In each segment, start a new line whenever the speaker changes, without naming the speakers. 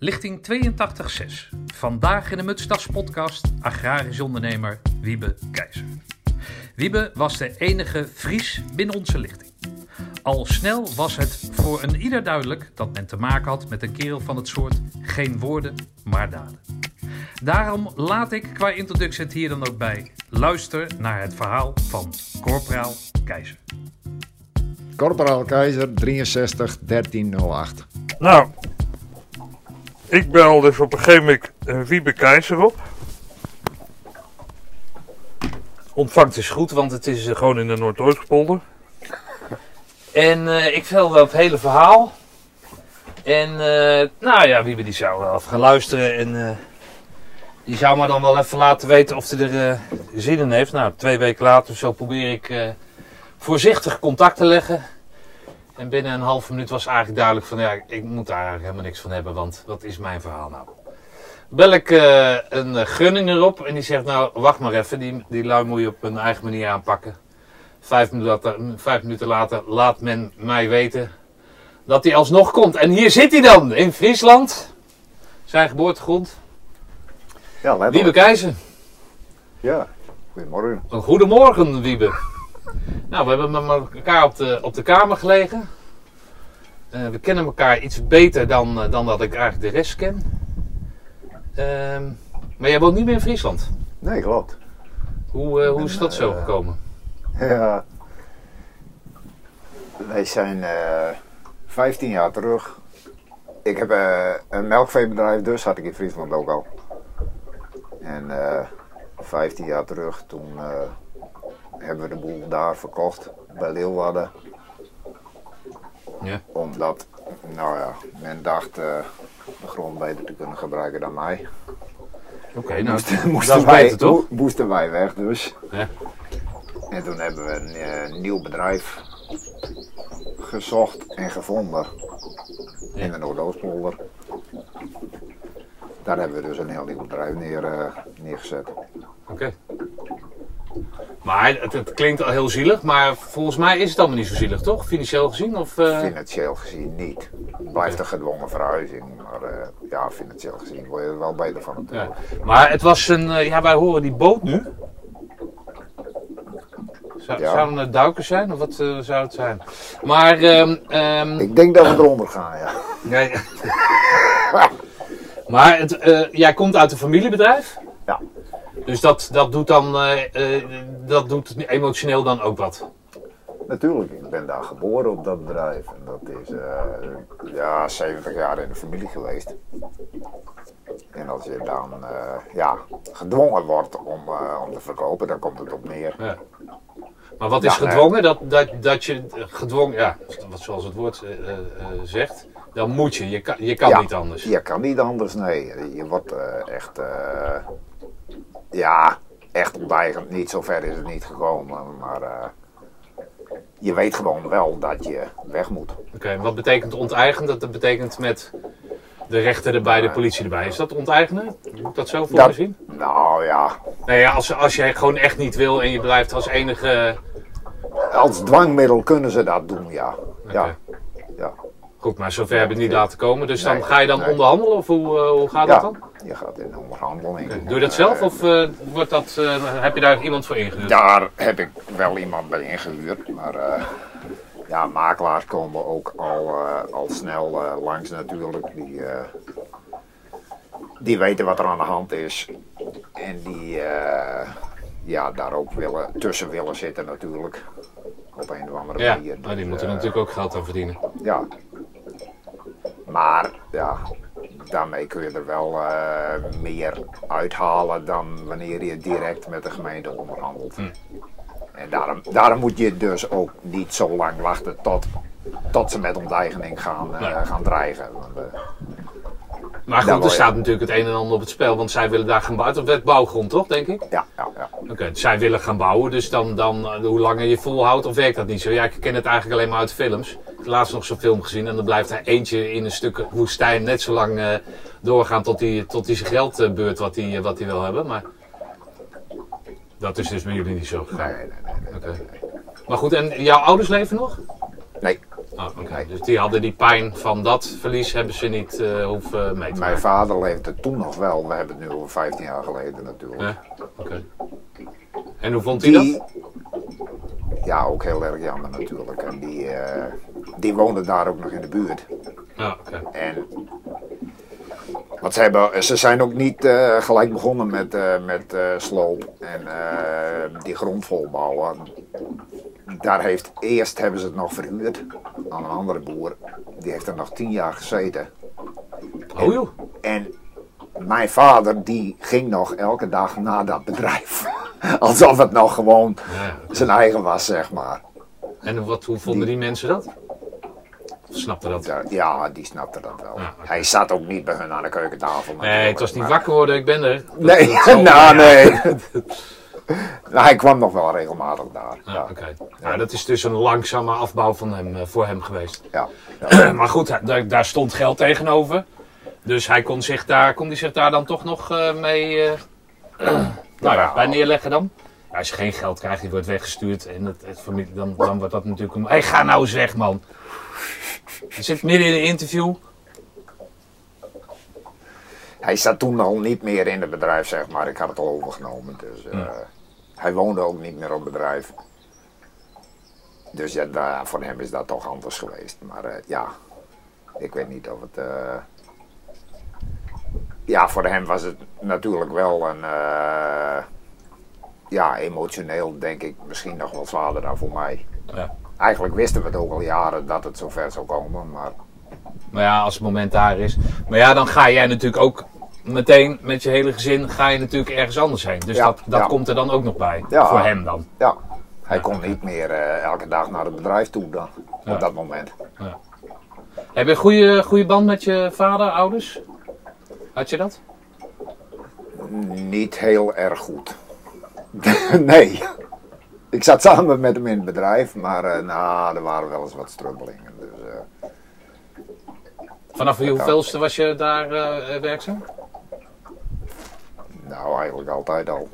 Lichting 82.6. Vandaag in de Mutstas podcast agrarisch ondernemer Wiebe Keizer. Wiebe was de enige Fries binnen onze lichting. Al snel was het voor een ieder duidelijk dat men te maken had met een kerel van het soort geen woorden, maar daden. Daarom laat ik qua introductie het hier dan ook bij. Luister naar het verhaal van Corporaal Keizer.
Corporaal Keizer 63 1308.
Nou, ik bel dus op een gegeven moment een Wiebe Keizer op. Ontvangst is goed, want het is eh, gewoon in de Noordoostpolder. En eh, ik vertel wel het hele verhaal. En nou ja, Wiebe die zou wel even gaan luisteren. En die zou me dan wel even laten weten of hij er zin in heeft. Nou, twee weken later zo probeer ik voorzichtig contact te leggen. En binnen een half minuut was eigenlijk duidelijk van ja, ik moet daar eigenlijk helemaal niks van hebben, want wat is mijn verhaal nou? Bel ik eh, een uh, gunning erop en die zegt nou wacht maar even, die, die lui moet je op een eigen manier aanpakken. Vijf minuten, later, vijf minuten later laat men mij weten dat hij alsnog komt. En hier zit hij dan, in Friesland, zijn geboortegrond,
Ja,
Wiebe. Keizer.
Ja, goedemorgen.
Een goedemorgen, Wiebe. Nou, we hebben met elkaar op de, op de kamer gelegen. Eh, we kennen elkaar iets beter dan, eh, dan dat ik eigenlijk de rest ken. Ehm, maar jij woont niet meer in Friesland.
Nee, klopt.
Hoe, eh, hoe is dat zo gekomen?
Ja. Wij zijn eh 15 jaar terug. Ik heb een melkveebedrijf, dus had ik in Friesland ook al. En eh 15 jaar terug, toen hebben we de boel daar verkocht bij Leeuwarden.
Ja.
Omdat, nou ja, men dacht eh, de grond beter te kunnen gebruiken dan mij.
Oké, nou,
moesten,
is
wij,
beter toch?
mo- moesten wij weg dus.
Ja.
En toen hebben we een eh, nieuw bedrijf gezocht en gevonden
Ja.
in de Noordoostpolder. Daar hebben we dus een heel nieuw bedrijf neer, eh, neergezet.
Oké. Maar het, het klinkt al heel zielig, maar volgens mij is het allemaal niet zo zielig, toch? Financieel gezien? Of, eh,
Financieel gezien niet. Het blijft een gedwongen verhuizing, maar eh, ja, financieel gezien word je er wel beter van
ja.
natuurlijk.
Maar het was een, eh, ja, wij horen die boot nu. Zou,
Ja.
Zouden het duikers zijn of wat zou het zijn? Maar, ehm, ehm,
Ik denk dat we eronder gaan, ja.
nee. maar het, jij komt uit een familiebedrijf? Dus dat, dat doet dan, eh, eh, dat doet emotioneel dan ook wat?
Natuurlijk, ik ben daar geboren op dat bedrijf. En dat is eh, ja, 70 jaar in de familie geweest. En als je dan ja, gedwongen wordt om, om te verkopen, dan komt het op neer.
Ja. Maar wat is
Ja,
gedwongen? Dat, dat, dat je gedwongen, ja, wat zoals het woord zegt, dan moet je. Je kan, je kan
Ja,
niet anders.
Je kan niet anders, nee. Je wordt echt, ja, echt onteigend. Niet zo ver is het niet gekomen, maar eh, je weet gewoon wel dat je weg moet.
Oké, wat betekent onteigend? Dat betekent met de rechter erbij, de politie erbij. Is dat onteigenen? Moet ik dat zo voor
Dat-
me zien?
Nou ja,
Nee, als, als jij gewoon echt niet wil en je blijft als enige...
als dwangmiddel kunnen ze dat doen, ja. Ja, ja.
Goed, maar zover heb ik niet laten komen. Dus dan ga je dan onderhandelen of hoe, eh, hoe gaat dat
Ja,
dan?
je gaat in onderhandeling.
Doe je dat zelf of eh, wordt dat, eh, heb je daar iemand voor ingehuurd?
Daar heb ik wel iemand bij ingehuurd, maar ja, makelaars komen ook al, al snel langs natuurlijk. Die, die weten wat er aan de hand is en die ja, daar ook willen, tussen willen zitten natuurlijk. Op een of andere
Ja,
manier.
maar die
Dus,
moeten natuurlijk ook geld aan verdienen.
Ja. Maar ja, daarmee kun je er wel eh, meer uithalen dan wanneer je direct met de gemeente onderhandelt.
Hm.
En daarom, daarom moet je dus ook niet zo lang wachten tot, tot ze met onteigening gaan, eh, gaan dreigen. Want, eh,
Maar
Daar
goed, er staat natuurlijk het een en ander op het spel, want zij willen daar gaan bouwen. Het werd bouwgrond, toch, denk ik?
ja, ja, ja.
Oké, dus zij willen gaan bouwen, dus dan, dan eh, hoe langer je volhoudt, of werkt dat niet zo? Ja, ik ken het eigenlijk alleen maar uit films. Ik heb laatst nog zo'n film gezien en dan blijft er eentje in een stuk woestijn net zo lang eh, doorgaan tot hij tot die zijn geld eh, beurt wat hij wat hij wil hebben. Maar dat is dus bij jullie niet zo gegaan.
Nee, nee, nee. nee,
Oké. Maar goed, en jouw ouders leven nog?
nee.
Ah, oké. Dus die hadden die pijn van dat verlies hebben ze niet eh, hoeven mee te
Mijn
maken.
vader leefde toen nog wel. We hebben het nu over 15 jaar geleden natuurlijk.
Ja, oké. En hoe vond hij dat?
Ja, ook heel erg jammer natuurlijk. En die, eh, die woonde daar ook nog in de buurt.
Ja, oké.
En want ze, hebben, ze zijn ook niet eh, gelijk begonnen met, met eh, sloop en die grond volbouwen. Daar heeft, eerst hebben ze het nog verhuurd aan een andere boer. Die heeft er nog tien jaar gezeten.
Oh joh.
En mijn vader die ging nog elke dag naar dat bedrijf. Alsof het nog gewoon
Ja.
zijn eigen was, zeg maar.
En wat, hoe vonden die mensen dat? Of snapten dat?
Ja, Ja, die snapte dat wel.
Ja.
Hij zat ook niet bij hun aan de keukentafel.
Nee, het was niet
maar-
wakker worden, ik ben er. Dat-
Nee,
dat
nou nee. nou, hij kwam nog wel regelmatig daar.
Ja,
Ja,
oké. Nou, dat is dus een langzame afbouw van hem, eh, voor hem geweest.
ja, ja.
maar goed, hij- daar, daar stond geld tegenover. Dus hij kon zich daar, kon hij zich daar dan toch nog eh, mee eh, nou ja, bij neerleggen dan. Als je geen geld krijgt, die wordt weggestuurd. En het, het familie, dan, dan wordt dat natuurlijk een... Hé, ga nou eens weg, man. Je zit midden in een interview.
Hij zat toen al niet meer in het bedrijf, zeg maar. Ik had het al overgenomen. Dus hij woonde ook niet meer op bedrijf. Dus ja, daar, voor hem is dat toch anders geweest. Maar eh, ja, ik weet niet of het. eh, Ja, voor hem was het natuurlijk wel een. eh, Ja, emotioneel denk ik misschien nog wel zwaarder dan voor mij.
Ja.
Eigenlijk wisten we het ook al jaren dat het zover zou komen, maar
Maar ja, als het moment daar is. Maar ja, dan ga jij natuurlijk ook meteen met je hele gezin ga je natuurlijk ergens anders heen. Dus
Ja,
dat, dat
ja.
komt er dan ook nog bij.
Ja.
Voor hem dan.
ja, hij kon niet meer eh, elke dag naar het bedrijf toe dan, op dat moment.
Heb je een goede, goede band met je vader, ouders? Had je dat?
Niet heel erg goed. nee. Ik zat samen met hem in het bedrijf, maar eh, nou, er waren wel eens wat strubbelingen. Dus, eh,
Vanaf hoeveelste was je daar werkzaam?
Nou, eigenlijk altijd al.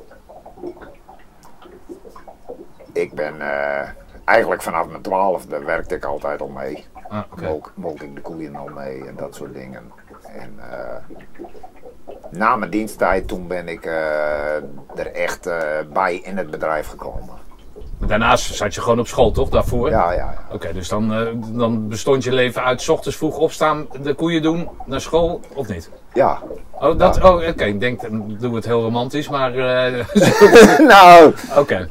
Ik ben eh, eigenlijk vanaf mijn twaalfde werkte ik altijd al mee.
Ah, oké.
Molk, molk ik de koeien al mee en dat soort dingen. En eh, na mijn diensttijd toen ben ik eh, er echt bij in het bedrijf gekomen.
Daarnaast zat je gewoon op school, toch? Daarvoor?
Ja, ja, ja.
Oké, dus dan, dan bestond je leven uit 's ochtends vroeg opstaan, de koeien doen, naar school, of niet?
Ja.
Oh, dat, oh oké, ik denk, dan doe het heel romantisch, maar eh,
nou,
oké.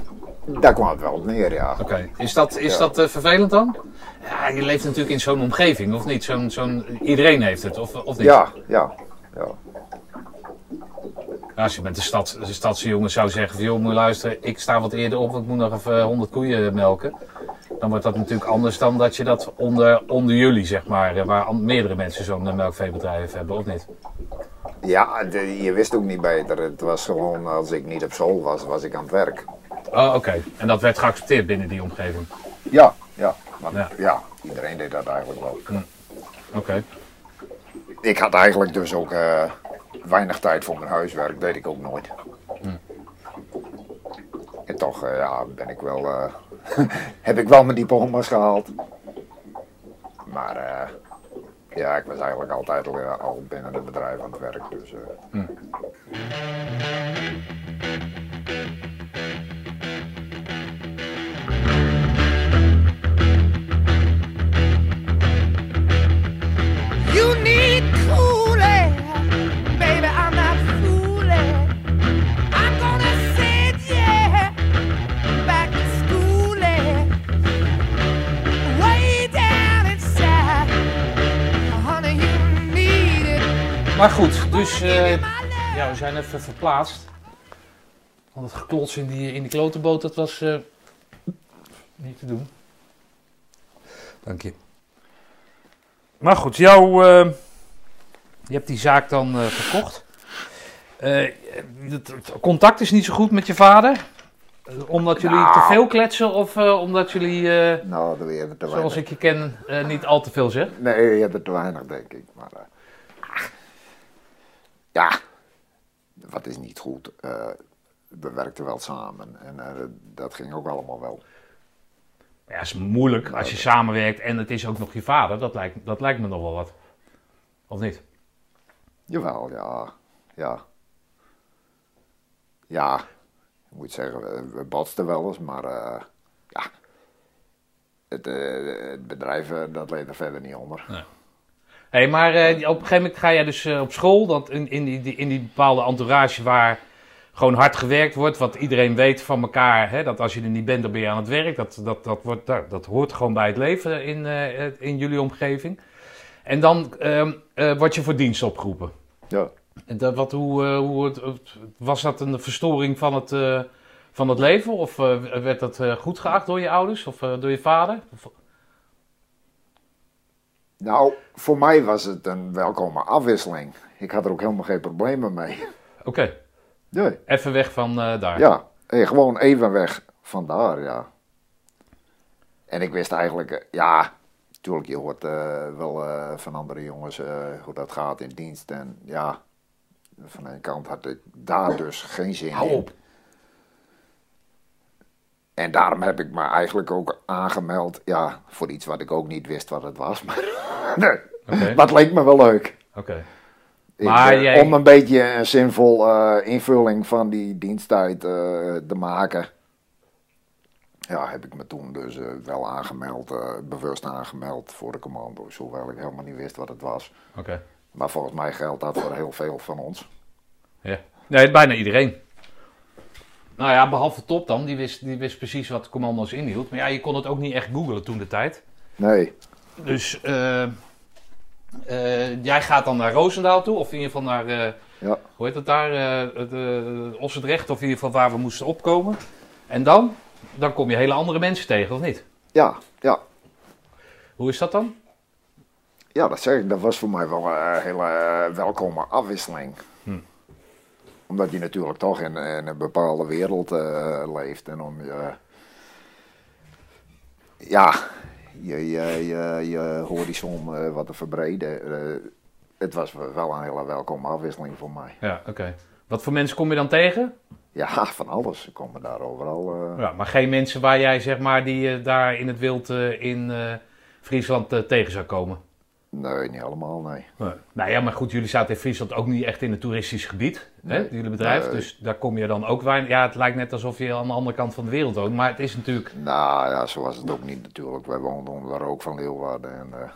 daar kwam het wel op neer, ja.
Oké, is dat, is
Ja.
dat eh, vervelend dan? Ja, je leeft natuurlijk in zo'n omgeving, of niet? Zo'n, zo'n, iedereen heeft het, of, of niet?
Ja, ja, ja.
Als je met de, stad, de stadse jongen zou zeggen van, joh, moet je luisteren, ik sta wat eerder op, want ik moet nog even 100 koeien melken. Dan wordt dat natuurlijk anders dan dat je dat onder, onder jullie, zeg maar, eh, waar meerdere mensen zo'n eh, melkveebedrijf hebben, of niet?
Ja, de- je wist ook niet beter. Het was gewoon, als ik niet op school was, was ik aan het werk.
Oh, oké. En dat werd geaccepteerd binnen die omgeving?
Ja, ja. Want,
Ja.
ja. iedereen deed dat eigenlijk wel.
Oké.
Ik had eigenlijk dus ook eh, weinig tijd voor mijn huiswerk, deed ik ook nooit. En toch ja, ben ik wel, heb ik wel mijn diploma's gehaald. Maar eh, ja, ik was eigenlijk altijd al, eh, al binnen het bedrijf aan het werk. Dus, eh,
You
Maar goed, dus eh, ja, we zijn even verplaatst. Want het geklots in die, in die klotenboot, dat was eh, niet te doen. Dank je. Maar goed, jou, eh, je hebt die zaak dan eh, verkocht. Eh, het, het contact is niet zo goed met je vader? Omdat jullie
Nou.
te veel kletsen of eh, omdat jullie, eh,
nou, te
zoals
weinig.
ik je ken, eh, niet al te veel zeg?
Nee, je hebt er te weinig, denk ik. Maar ja, wat is niet goed. eh, we werkten wel samen en eh, dat ging ook allemaal wel.
Ja, is moeilijk als je samenwerkt en het is ook nog je vader. Dat lijkt, dat lijkt me nog wel wat. Of niet?
Jawel, ja. Ja. Ja. Ik moet zeggen, we, botsten wel eens, maar eh, ja. Het, het bedrijf, eh, dat leed er verder niet onder.
Hé, maar eh, op een gegeven moment ga jij dus eh, op school, dat in, in, die, in die bepaalde entourage waar gewoon hard gewerkt wordt, wat iedereen weet van elkaar, hè, dat als je er niet bent, dan ben je aan het werk. Dat, dat, dat, wordt, dat, dat hoort gewoon bij het leven in, eh, in jullie omgeving. En dan ehm, eh, word je voor dienst opgeroepen.
Ja.
En dat, wat, hoe, hoe was dat een verstoring van het, van het leven? Of werd dat goed geacht door je ouders of door je vader? Of-
Nou, voor mij was het een welkome afwisseling. Ik had er ook helemaal geen problemen mee.
Oké,
Nee.
even weg van eh, daar.
Ja, eh, gewoon even weg vandaar, ja. En ik wist eigenlijk, eh, ja, natuurlijk, je hoort wel van andere jongens hoe dat gaat in dienst. En ja, van een kant had ik daar dus geen zin
Hou
in.
op.
En daarom heb ik me eigenlijk ook aangemeld, ja, voor iets wat ik ook niet wist wat het was. Maar nee,
Oké.
dat leek me wel leuk.
Oké. Maar
eh,
jij-
Om een beetje een zinvol eh, invulling van die diensttijd eh, te maken. Ja, heb ik me toen dus eh, wel aangemeld, eh, bewust aangemeld voor de commando's. Hoewel ik helemaal niet wist wat het was.
Oké.
Maar volgens mij geldt dat voor heel veel van ons.
Ja. Nee, bijna iedereen. Nou ja, behalve Top dan, die wist, die wist precies wat commando's inhield. Maar ja, je kon het ook niet echt googlen toen de tijd.
Nee,
Dus eh, eh, jij gaat dan naar Roosendaal toe, of in ieder geval naar, eh,
ja.
hoe heet het daar, Ossenrecht, of in ieder geval waar we moesten opkomen. En dan, dan kom je hele andere mensen tegen, of niet?
Ja, ja.
Hoe is dat dan?
Ja, dat zeg ik. Dat was voor mij wel een hele welkome afwisseling.
Hm.
Omdat je natuurlijk toch in, in een bepaalde wereld leeft. En om je... Ja, je, je, je, je horizon eh, wat te verbreden. Eh, het was wel een hele welkome afwisseling voor mij.
Ja, oké. Wat voor mensen kom je dan tegen?
Ja, van alles. Ze komen daar overal. eh.
Ja, maar geen mensen waar jij, zeg maar, die je daar in het wild in Friesland tegen zou komen?
Nee, niet helemaal, nee.
Nou ja, maar goed, jullie zaten in Friesland ook niet echt in een toeristisch gebied, hè,
Nee.
jullie bedrijf.
Nee.
Dus daar kom je dan ook weinig. Ja, het lijkt net alsof je aan de andere kant van de wereld woont. Maar het is natuurlijk.
Nou ja, zo was het ook niet natuurlijk. Wij woonden onder de rook van Leeuwarden. En, eh,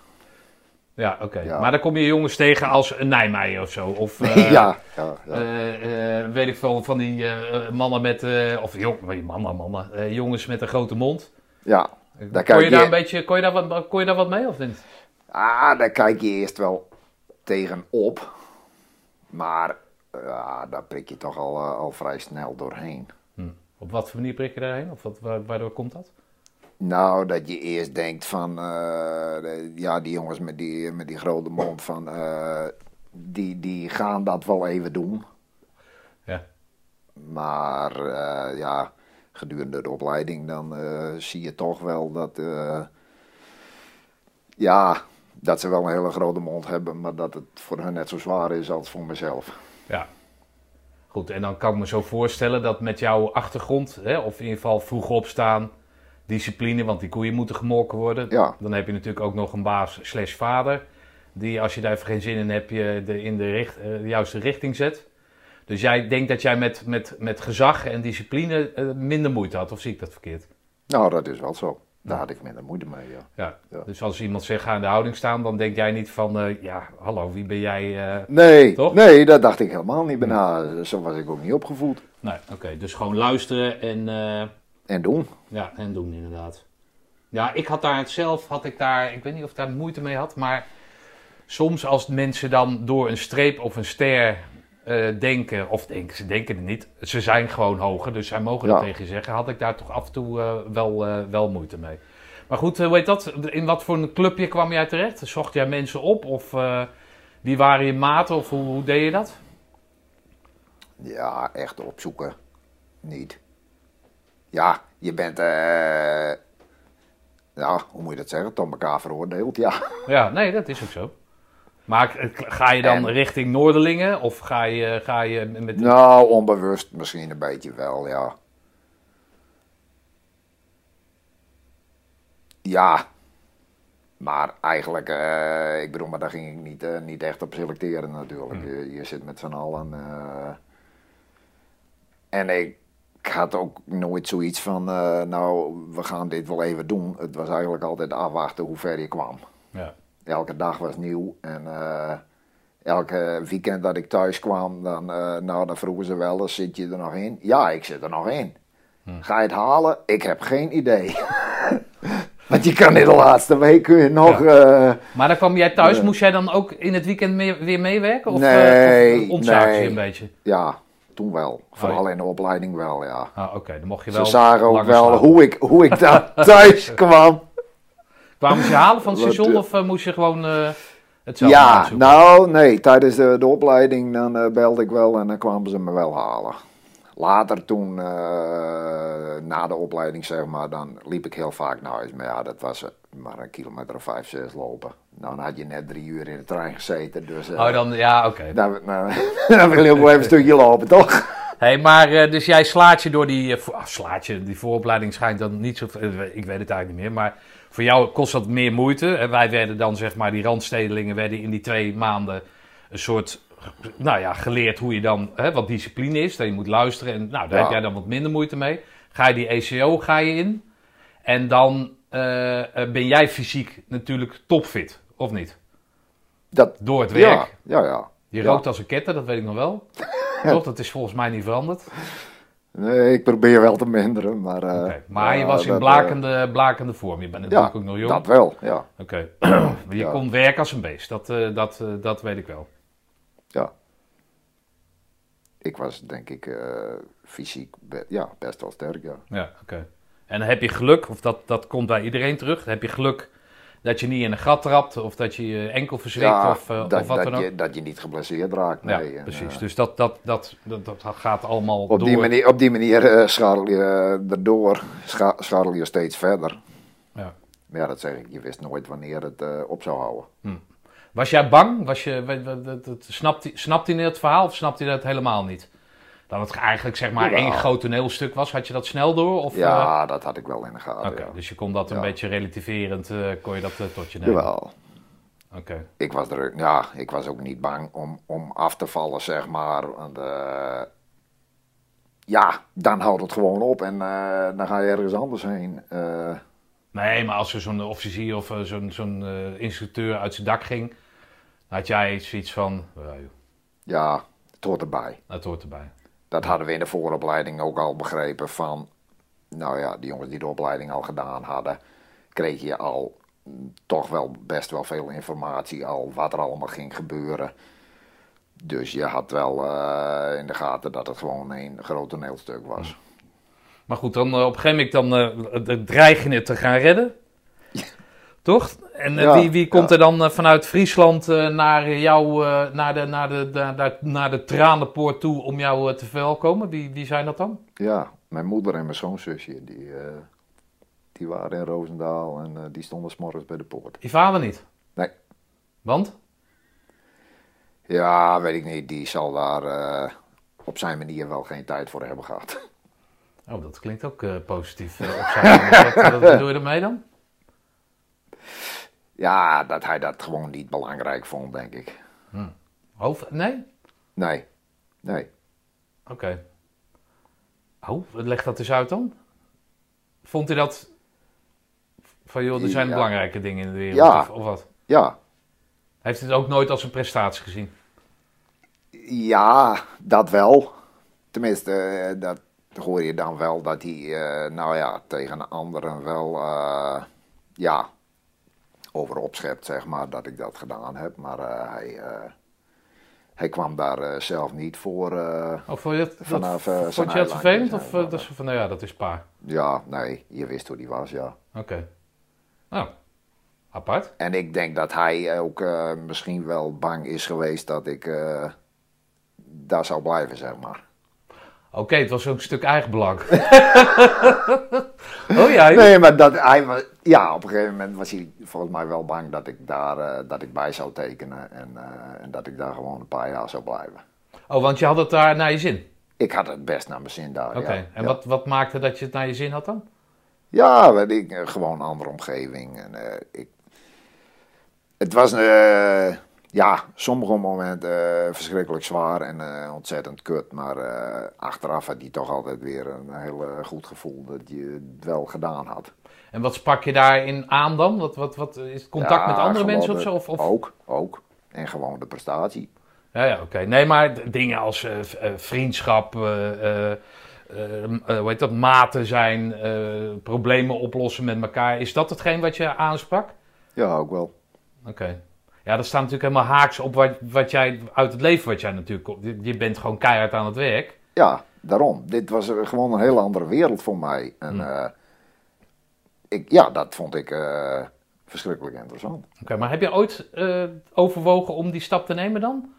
Ja, oké.
Ja.
Maar dan kom je jongens tegen als een Nijmeijer of zo. Of eh,
ja, ja, ja.
eh, weet ik veel, van die mannen met. of jong, mannen, mannen. jongens met een grote mond.
ja. Daar
kon
kijk
je daar een beetje. Kon je daar wat, kon je daar wat mee of niet?
Ah, daar kijk je eerst wel tegenop. Maar ja, daar prik je toch al, eh, al vrij snel doorheen.
Op wat voor manier prik je daarheen? Of wat, wa- waardoor komt dat?
Nou, dat je eerst denkt van, eh, de- ja, die jongens met die, met die grote mond van, eh, die, die gaan dat wel even doen.
Ja.
Maar ja, gedurende de opleiding dan zie je toch wel dat, ja, dat ze wel een hele grote mond hebben, maar dat het voor hun net zo zwaar is als voor mezelf.
Ja. Goed, en dan kan ik me zo voorstellen dat met jouw achtergrond, hè, of in ieder geval vroeg opstaan, discipline, want die koeien moeten gemolken worden.
Ja.
Dan heb je natuurlijk ook nog een baas slash vader, die als je daar even geen zin in hebt, je de, in de, richt, eh, de juiste richting zet. Dus jij denkt dat jij met, met, met gezag en discipline eh, minder moeite had, of zie ik dat verkeerd?
Nou, dat is wel zo. Daar had ik minder moeite mee, ja.
Ja.
Ja.
Dus als iemand zegt ga in de houding staan, dan denk jij niet van, eh, ja, hallo, wie ben jij? eh?
Nee,
Toch?
nee, dat dacht ik helemaal niet bijna. Zo was ik ook niet opgevoed.
Nee, oké, dus gewoon luisteren en... eh,
En doen.
Ja, en doen inderdaad. Ja, ik had daar zelf, had ik daar, ik weet niet of ik daar moeite mee had, maar soms als mensen dan door een streep of een ster eh, denken, of denken, ze denken het niet, ze zijn gewoon hoger, dus zij mogen dat
Ja.
tegen je zeggen, had ik daar toch af en toe eh, wel, eh, wel moeite mee. Maar goed, hoe heet dat? In wat voor een clubje kwam jij terecht? Zocht jij mensen op of wie waren je maten of hoe, hoe deed je dat?
Ja, echt opzoeken. Niet. Ja, je bent, eh ja, hoe moet je dat zeggen? Tot elkaar veroordeeld, ja.
Ja, nee, dat is ook zo. Maar ga je dan
En-
richting Noorderlingen of ga je, ga je met...
Nou, onbewust misschien een beetje wel, ja. Ja, maar eigenlijk, eh, ik bedoel, maar daar ging ik niet, eh, niet echt op selecteren natuurlijk. Je, je zit met z'n allen. eh. en ik, had ook nooit zoiets van, nou, we gaan dit wel even doen. Het was eigenlijk altijd afwachten hoe ver je kwam.
Ja.
Elke dag was nieuw en eh, elke weekend dat ik thuis kwam, dan, eh, nou, dan vroegen ze wel eens, zit je er nog in? Ja, ik zit er nog in. Ga je het halen? Ik heb geen idee. Want je kan in de laatste week kun nog... eh,
Maar dan kwam jij thuis, moest jij dan ook in het weekend mee- weer meewerken? Of,
Nee,
uh, of je een beetje?
ja, toen wel. Vooral in de opleiding wel, ja.
Ah, oké, dan mocht je
Ze
wel
zagen ook wel
slapen.
hoe ik, hoe ik daar thuis kwam.
Kwamen ze je halen van het station
eh,
of eh, moest je gewoon eh het zelf
Ja,
uitzoeken?
nou nee, tijdens de, de opleiding dan belde ik wel en dan kwamen ze me wel halen. Later toen, na de opleiding zeg maar, dan liep ik heel vaak naar huis. Maar ja, dat was maar een kilometer of vijf, zes lopen. Nou, dan had je net drie uur in de trein gezeten, dus
Oh, dan, ja, oké.
dan, dan, dan wil je ook wel even een stukje lopen, toch?
Hey, maar dus jij slaat je door die, slaat je, die vooropleiding schijnt dan niet zo, ik weet het eigenlijk niet meer, maar voor jou kost dat meer moeite. En wij werden dan, zeg maar, die randstedelingen werden in die twee maanden een soort, nou ja, geleerd hoe je dan, hè, wat discipline is, dat je moet luisteren. En nou, daar
Ja.
heb jij dan wat minder moeite mee. Ga je die ECO, ga je in. En dan eh, eh, ben jij fysiek natuurlijk topfit, of niet?
Dat,
Door het werk.
ja, ja, ja.
Je rookt als een ketter, dat weet ik nog wel. Toch? Dat is volgens mij niet veranderd.
Nee, ik probeer wel te minderen, maar... eh,
Maar je was in
dat,
blakende, blakende vorm. Je bent
eh,
natuurlijk
ja,
ook nog jong.
dat wel, ja.
Oké. je
Ja.
kon werken als een beest. Dat, eh, dat, eh, dat weet ik wel.
ja. Ik was denk ik eh, fysiek be- ja, best wel sterk, ja.
Ja, oké. En heb je geluk, of dat, dat komt bij iedereen terug. Heb je geluk dat je niet in een gat trapt, of dat je je enkel verzwikt,
Ja,
of, eh,
dat,
of wat
dat
dan ook.
dat je niet geblesseerd raakt.
ja,
Nee. En,
precies.
eh,
dus dat, dat, dat, dat, dat gaat allemaal
op,
door.
die manier, op die manier eh, schadel je eh, erdoor, scha schadel je steeds verder.
Ja.
Maar ja, dat zeg ik, je wist nooit wanneer het eh, op zou houden.
Was jij bang? Was je, snapt, snapt hij het verhaal of snapt hij dat helemaal niet? Dat het eigenlijk zeg maar één groot toneelstuk was. Had je dat snel door? Of, eh,
Ja, dat had ik wel in de gaten. Ja.
dus je kon dat een
Ja.
beetje relativerend, eh, kon je dat eh, tot je nemen?
Jawel.
Oké.
Ik was, er, ja, ik was ook niet bang om, om af te vallen, zeg maar. Want, eh, ja, dan houdt het gewoon op en eh, dan ga je ergens anders heen. Eh,
Nee, maar als er zo'n officier of eh, zo'n zo'n eh, instructeur uit zijn dak ging, had jij zoiets van, ja,
het hoort erbij.
dat hoort erbij.
Dat hadden we in de vooropleiding ook al begrepen van... Nou ja, die jongens die de opleiding al gedaan hadden... kreeg je al toch wel best wel veel informatie al wat er allemaal ging gebeuren. Dus je had wel eh, in de gaten dat het gewoon een groot toneelstuk was.
Maar goed, dan eh, op een gegeven moment dan, het te gaan redden. Toch? En eh,
Ja,
wie, wie komt
ja.
er dan eh, vanuit Friesland eh, naar jou, naar, de, naar, de, naar, de, naar de tranenpoort toe om jou te verwelkomen? Wie, wie zijn dat dan?
Ja, mijn moeder en mijn schoonzusje, die, die waren in Roosendaal en die stonden s'morgens bij de poort.
Je vader niet?
Nee.
Want?
Ja, weet ik niet, die zal daar op zijn manier wel geen tijd voor hebben gehad.
Oh, dat klinkt ook positief. op zijn manier. wat, wat bedoel je ermee dan?
Ja, dat hij dat gewoon niet belangrijk vond, denk ik.
Hoofd? Nee?
Nee, nee.
Oké. Oh, leg dat eens uit dan. Vond hij dat... Van joh, er zijn
Ja.
belangrijke dingen in de wereld,
Ja.
of, of wat?
Ja,
Heeft hij het ook nooit als een prestatie gezien?
ja, dat wel. Tenminste, eh, dat hoor je dan wel dat hij, eh, nou ja, tegen anderen wel, eh, ja, over opschept, zeg maar, dat ik dat gedaan heb. Maar eh, hij, eh, hij kwam daar eh, zelf niet voor.
Of vond je
Vanaf,
dat, vond je dat
eilandje,
vervelend? Of dat is van, nou ja, dat is pa.
ja, nee, je wist hoe die was, ja.
Oké. Nou, apart.
En ik denk dat hij ook misschien wel bang is geweest dat ik daar zou blijven, zeg maar.
Oké, het was ook een stuk eigenbelang. oh ja,
Nee, maar dat hij, ja, op een gegeven moment was hij volgens mij wel bang dat ik daar eh, dat ik bij zou tekenen en, eh, en dat ik daar gewoon een paar jaar zou blijven.
Oh, want je had het daar naar je zin.
Ik had het best naar mijn zin daar.
Oké,
ja.
en
Ja.
Wat, wat maakte dat je het naar je zin had dan?
Ja, weet ik, eh, gewoon een andere omgeving. En, ik, het was, eh, ja, sommige momenten eh, verschrikkelijk zwaar en eh, ontzettend kut. Maar eh, achteraf had hij toch altijd weer een heel goed gevoel dat je het wel gedaan had.
En wat sprak je daarin aan dan? Wat, wat, wat, is het contact
Ja,
met andere mensen of zo? Of, of...
Ook, ook. En gewoon de prestatie.
Ja, ja oké. Nee, maar dingen als vriendschap, hoe heet dat, maten zijn, problemen oplossen met elkaar. Is dat hetgeen wat je aansprak?
Ja, ook wel.
Oké. Ja, dat staat natuurlijk helemaal haaks op wat, wat jij uit het leven wat jij natuurlijk... komt. Je- bent gewoon keihard aan het werk.
Ja, daarom. Dit was gewoon een hele andere wereld voor mij. En
Hm.
eh, ik, ja, dat vond ik eh, verschrikkelijk interessant.
Oké, maar heb je ooit eh, overwogen om die stap te nemen dan?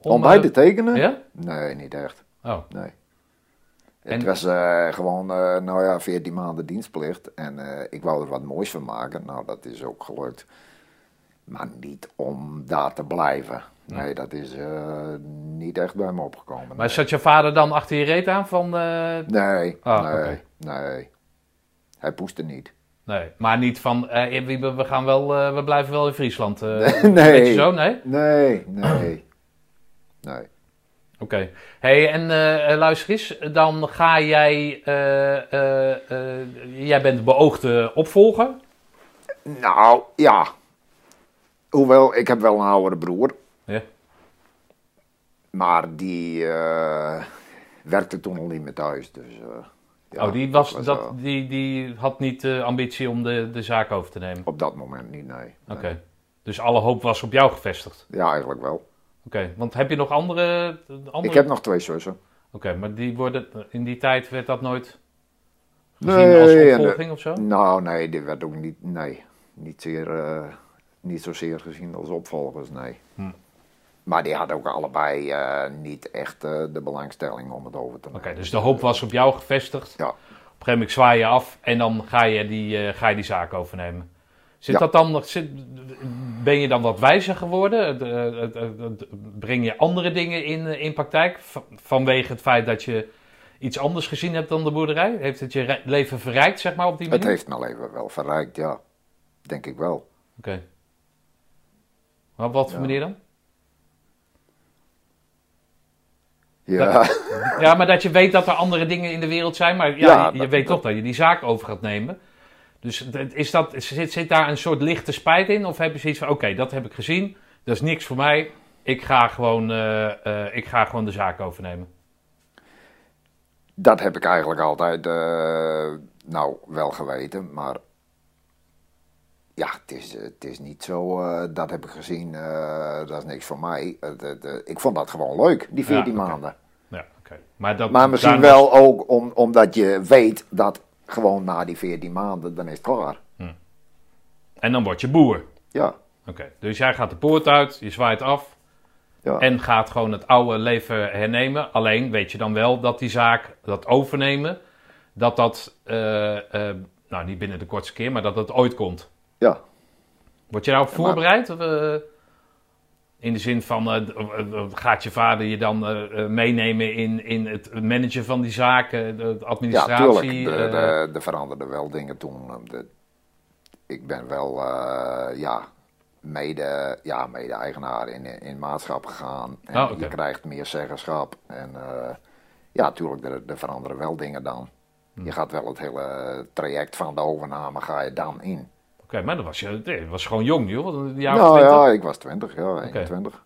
Om, bij
eh,
te tekenen?
Ja?
Nee, niet echt.
Oh,
Nee.
En-
Het was gewoon, nou ja, 14 maanden dienstplicht. En ik wou er wat moois van maken. Nou, dat is ook gelukt. Maar niet om daar te blijven. Nee, dat is eh, niet echt bij me opgekomen.
maar zat je vader dan achter je reet aan van... eh,
Nee,
Ah,
nee, nee. Hij poeste niet.
Nee, maar niet van, eh, we gaan wel, we blijven wel in Friesland.
Nee.
Je zo, nee?
Nee, nee. Nee.
Oké. hey, en luister eens, dan ga jij, jij bent de beoogde opvolger.
Nou, ja. Hoewel, ik heb wel een oudere broer.
Ja.
Maar die eh, werkte toen al niet meer thuis. Dus, eh, ja,
oh, die, was,
was
dat, die, die had niet de ambitie om de, de zaak over te nemen.
Op dat moment niet, nee.
Oké. Dus alle hoop was op jou gevestigd.
Ja, eigenlijk wel.
Oké, want heb je nog andere... andere...
Ik heb nog twee zussen.
Oké, maar die worden, in die tijd werd dat nooit gezien
Nee,
als
en de-
opvolging of zo?
Nou, nee, dit werd ook niet, nee, niet, zeer, eh, niet zozeer gezien als opvolgers, nee.
Hm.
Maar die hadden ook allebei eh, niet echt eh, de belangstelling om het over te
Oké,
nemen.
dus de hoop was op jou gevestigd.
Ja.
Op een gegeven moment zwaai je af en dan ga je die, eh, ga je die zaak overnemen. Zit
Ja.
dat dan zit, ben je dan wat wijzer geworden? Breng je andere dingen in, in praktijk vanwege het feit dat je iets anders gezien hebt dan de boerderij? Heeft het je leven verrijkt, zeg maar, op die
Het
manier?
heeft mijn leven wel verrijkt, ja. Denk ik wel.
Oké. Maar op wat voor
Ja.
manier dan?
Ja,
Ja, maar dat je weet dat er andere dingen in de wereld zijn. Maar ja,
Ja,
je,
dat-
weet toch dat je die zaak over gaat nemen. Dus is dat, zit, zit daar een soort lichte spijt in? Of heb je zoiets van, oké, dat heb ik gezien. Dat is niks voor mij. Ik ga gewoon, eh, eh, ik ga gewoon de zaak overnemen.
dat heb ik eigenlijk altijd, eh, nou, wel geweten. Maar ja, het is, het is niet zo, eh, dat heb ik gezien, eh, dat is niks voor mij. Eh, ik vond dat gewoon leuk, die 14
Ja, oké.
maanden.
Ja. Maar, dat,
Maar misschien wel ook om, omdat je weet dat gewoon na die 14 maanden, dan is het klaar.
En dan word je boer.
Ja,
Oké, dus jij gaat de poort uit, je zwaait af.
ja.
En gaat gewoon het oude leven hernemen. Alleen weet je dan wel dat die zaak, dat overnemen, dat dat, eh, eh, nou niet binnen de kortste keer, maar dat dat ooit komt.
Ja.
Word je daarop voorbereid? Of, eh, in de zin van, eh, eh, gaat je vader je dan meenemen in, in het managen van die zaken, de, de
Ja,
administratie?
tuurlijk. Er de, de veranderden wel dingen toen. De- ik ben wel, ja, mede, ja, mede-eigenaar in, in maatschap gegaan. En
oké.
je krijgt meer zeggenschap. En ja, tuurlijk, er, er veranderen wel dingen dan.
Hm.
Je gaat wel het hele traject van de overname ga je dan in.
Oké, maar dat was, je, was gewoon jong, joh. Een jaar of
nou
20.
ja, ik was 20, ja, 21.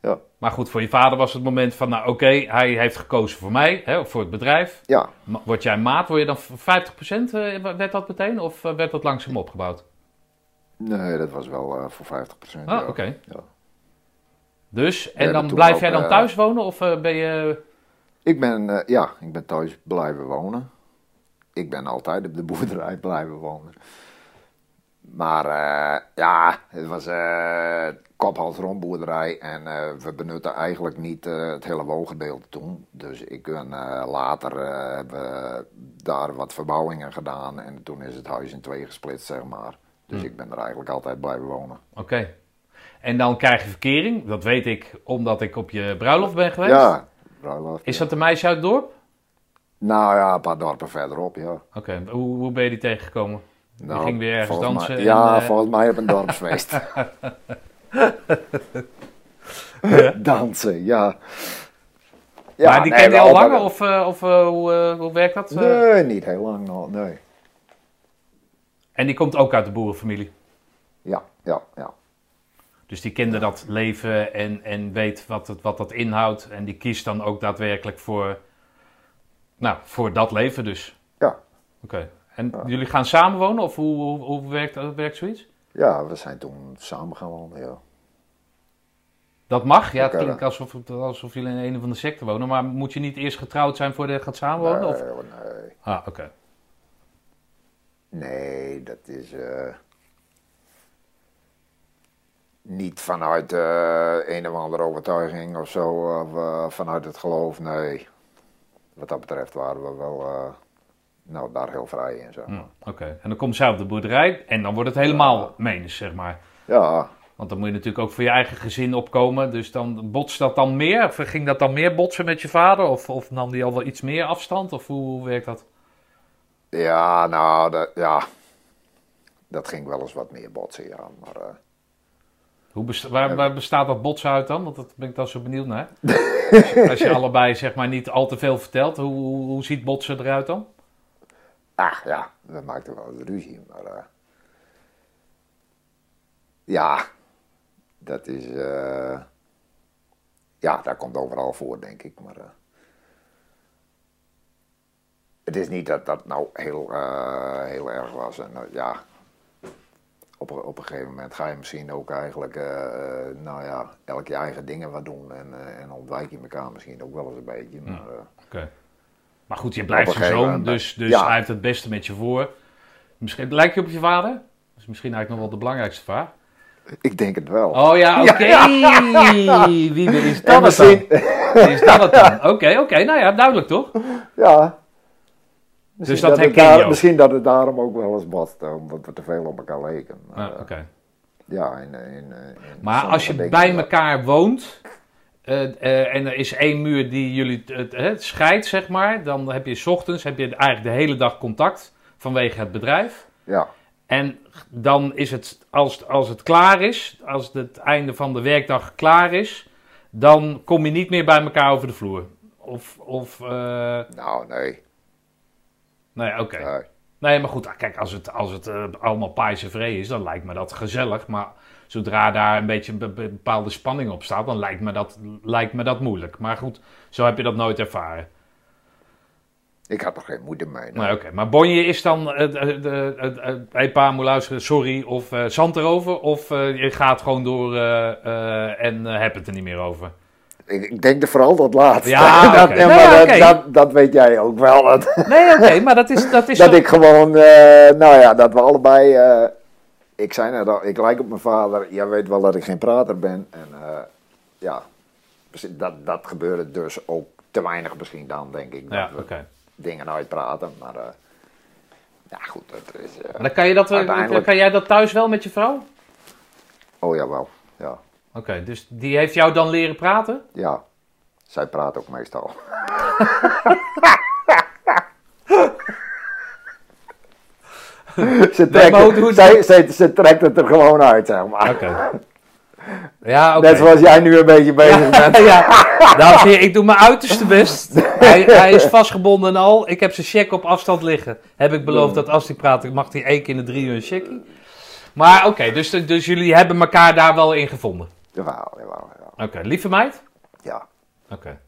Ja,
Maar goed, voor je vader was het moment van, nou oké, hij heeft gekozen voor mij, hè, of voor het bedrijf.
ja.
Word jij maat, word je dan 50% eh, werd dat meteen? Of eh, werd dat langzaam opgebouwd?
Nee, dat was wel eh, voor 50%.
Ah,
ja.
oké.
Ja.
Dus, en dan blijf
ook,
jij dan thuis wonen? Of ben je...
Ik ben, ja, ik ben thuis blijven wonen. Ik ben altijd op de boerderij blijven wonen. Maar eh, ja, het was eh kop-hals-rond boerderij en eh, we benutten eigenlijk niet het hele woongedeelte toen. Dus ik ben eh, later hebben we daar wat verbouwingen gedaan en toen is het huis in twee gesplitst, zeg maar. Dus
Hm.
ik ben er eigenlijk altijd blijven wonen.
Oké. En dan krijg je verkering. Dat weet ik omdat ik op je bruiloft ben geweest.
Ja, bruiloft.
Is
ja.
dat een meisje uit het dorp?
Nou ja, een paar dorpen verderop, ja.
Oké, hoe, hoe ben je die tegengekomen? Die
Nou,
ging weer ergens dansen.
Mij,
en,
ja,
eh,
volgens mij op een dorpsfeest. Dansen, ja. ja
maar die
nee,
ken je al langer of, eh, of eh, hoe, hoe werkt dat?
Nee, niet heel lang nog, nee.
En die komt ook uit de boerenfamilie.
Ja, ja, ja.
Dus die kende dat leven en, en weet wat, het, wat dat inhoudt. En die kiest dan ook daadwerkelijk voor, nou, voor dat leven dus.
Ja.
Oké. En jullie gaan samenwonen of hoe, hoe, hoe werkt, hoe werkt zoiets?
Ja, we zijn toen samen gaan wonen, ja.
Dat mag, ja. Het
Oké,
klinkt alsof, jullie in een of andere secte wonen. Maar moet je niet eerst getrouwd zijn voordat je gaat samenwonen? Of?
Nee, hoor, nee.
Ah, oké.
Nee, dat is eh, niet vanuit eh, een of andere overtuiging of zo, of eh, vanuit het geloof, nee. Wat dat betreft waren we wel eh, nou, daar heel vrij in. Zo.
Hm, Oké. En dan komt zij op de boerderij en dan wordt het helemaal menens, zeg maar.
Ja,
Want dan moet je natuurlijk ook voor je eigen gezin opkomen. Dus dan botst dat dan meer? Of ging dat dan meer botsen met je vader? Of, of nam die al wel iets meer afstand? Of hoe, hoe werkt dat?
ja, nou, dat, ja. dat ging wel eens wat meer botsen, ja. Maar eh,
Hoe besta- waar, waar bestaat dat botsen uit dan? Want dat ben ik dan zo benieuwd naar. Als je, als je allebei zeg maar niet al te veel vertelt, hoe, hoe, hoe ziet botsen eruit dan?
Ah, ja, we maakten wel eens ruzie, maar eh, ja, dat is, eh, ja, dat komt overal voor, denk ik. Maar eh, het is niet dat dat nou heel, heel erg was. En ja, op, een- op een gegeven moment ga je misschien ook eigenlijk, nou ja, elk je eigen dingen wat doen. En, en ontwijk je elkaar misschien ook wel eens een beetje. Maar, eh,
Oké. Maar goed, je blijft zijn zoon, dus, dus
ja.
hij heeft het beste met je voor. Misschien, lijkt je op je vader? Dat is misschien eigenlijk nog wel de belangrijkste vraag.
ik denk het wel.
Oh ja, oké. Wie is
en
dat het dan?
misschien,
Is dat dan? Oké, oké. Nou ja, duidelijk toch?
Ja. Misschien
dat
het
herken je ook?
Misschien dat het daarom ook wel eens botst, eh, omdat we te veel op elkaar leken. Maar,
Ah,
eh,
oké.
ja, in, in, in
Maar als je bij elkaar woont eh, eh, en er is één muur die jullie het, scheidt, zeg maar, dan heb je 's ochtends heb je eigenlijk de hele dag contact vanwege het bedrijf.
Ja,
En dan is het, als, als het klaar is, als het einde van de werkdag klaar is, dan kom je niet meer bij elkaar over de vloer. Of, of eh,
nou nee.
nee, oké.
nee.
Nee, maar goed, kijk, als het, als het eh, allemaal paais en vree is, dan lijkt me dat gezellig. Maar zodra daar een beetje een be- be- bepaalde spanning op staat, dan lijkt me, dat, lijkt me dat moeilijk. Maar goed, zo heb je dat nooit ervaren.
Ik had er geen moeite mee. Nee,
oké. Maar Bonje is dan, eh, de, de, de- hey pa, moet luisteren, sorry, of eh zand erover. Of eh, je gaat gewoon door eh, eh, en eh, heb het er niet meer over.
Ik, denk er vooral dat laatste.
Ja,
dat,
Nee,
maar dat, dat, dat weet jij ook wel. Dat,
Nee, oké, maar dat is, dat is
dat
zo-
ik gewoon, eh, nou ja, dat we allebei... eh, ik zei net al, ik lijk op mijn vader. Jij weet wel dat ik geen prater ben. En eh, ja, dat, dat gebeurde dus ook te weinig misschien dan, denk ik. Dat
Ja,
we dingen uitpraten. Maar eh, ja, goed, dat is...
Maar dan kan, je dat,
Uiteindelijk-
kan jij dat thuis wel met je vrouw?
oh ja, wel. Ja,
Oké, dus die heeft jou dan leren praten?
ja. Zij praat ook meestal. ze, trekt,
hoe-
zij, ze trekt het er gewoon uit, zeg maar.
Oké. Ja.
Net zoals jij nu een beetje bezig bent.
ja, dames en heren, ik doe mijn uiterste best. Hij, hij is vastgebonden en al. Ik heb zijn check op afstand liggen. Heb ik beloofd dat als hij praat, mag hij één keer in de drie uur een checkie. Maar oké, dus, dus jullie hebben elkaar daar wel in gevonden.
Jawel, jawel, ja.
Oké, lieve meid?
Ja,
Oké.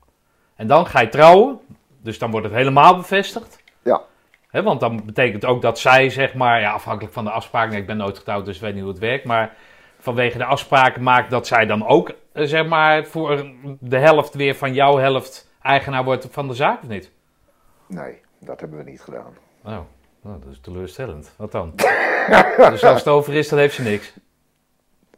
En dan ga je trouwen. Dus dan wordt het helemaal bevestigd.
ja.
Want dan betekent ook dat zij, zeg maar, ja, afhankelijk van de afspraken, nee, ik ben nooit getrouwd, dus ik weet niet hoe het werkt, maar vanwege de afspraken maakt dat zij dan ook, eh, zeg maar, voor de helft weer van jouw helft eigenaar wordt van de zaak, of niet?
Nee, dat hebben we niet gedaan.
Oh, nou, dat is teleurstellend. Wat dan? dus als het over is, dan heeft ze niks.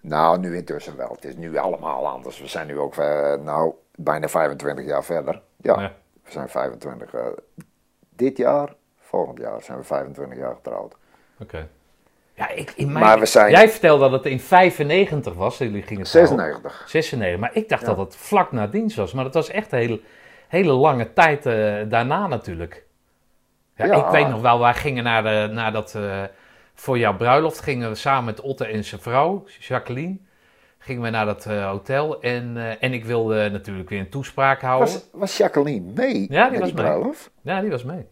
Nou, nu intussen wel. Het is nu allemaal anders. We zijn nu ook eh, nou, bijna 25 jaar verder. Ja,
Ja.
we zijn 25. eh, dit jaar, volgend jaar zijn we 25 jaar getrouwd.
Oké. Ja, ik, in mijn,
Maar we zijn-
Jij vertelde dat het in 95 was, jullie gingen trouwen.
96.
96, maar ik dacht dat het vlak na dienst was. Maar dat was echt een hele, hele lange tijd eh, daarna natuurlijk. Ja,
Ja.
ik weet nog wel, wij gingen naar, de, naar dat, eh, voor jouw bruiloft, gingen we samen met Otte en zijn vrouw, Jacqueline, gingen we naar dat eh, hotel. En, eh, en ik wilde natuurlijk weer een toespraak houden.
Was, was Jacqueline mee?
Ja, die was mee.
bruiloft?
Ja, die was mee.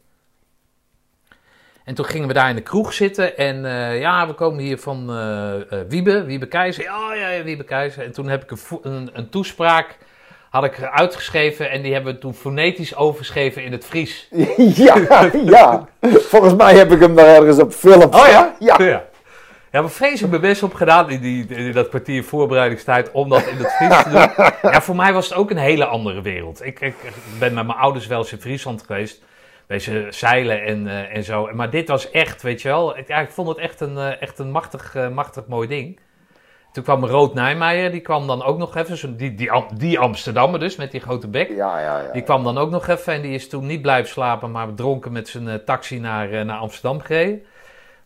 En toen gingen we daar in de kroeg zitten en eh, ja, we komen hier van Wiebe, Wiebe Keizer. Ja, ja, ja, Wiebe Keizer. En toen heb ik een, een, een toespraak, had ik uitgeschreven en die hebben we toen fonetisch overgeschreven in het Fries.
ja, ja. Volgens mij heb ik hem daar ergens op film.
Oh ja?
Ja.
Ja. Ja, maar vreselijk mijn best op gedaan in, die, in dat kwartier voorbereidingstijd om dat in het Fries te doen. Ja, voor mij was het ook een hele andere wereld. Ik, ik, ben met mijn ouders wel eens in Friesland geweest. Wezen zeilen en, eh, en zo. Maar dit was echt, weet je wel. Ik, ja, ik vond het echt een, eh, echt een machtig, eh, machtig mooi ding. Toen kwam Rood Nijmeijer, die kwam dan ook nog even. Zo, die, die, die Amsterdammer dus, met die grote bek.
Ja, ja, ja.
Die kwam dan ook nog even en die is toen niet blijven slapen, maar dronken met zijn eh, taxi naar, eh, naar Amsterdam gereden.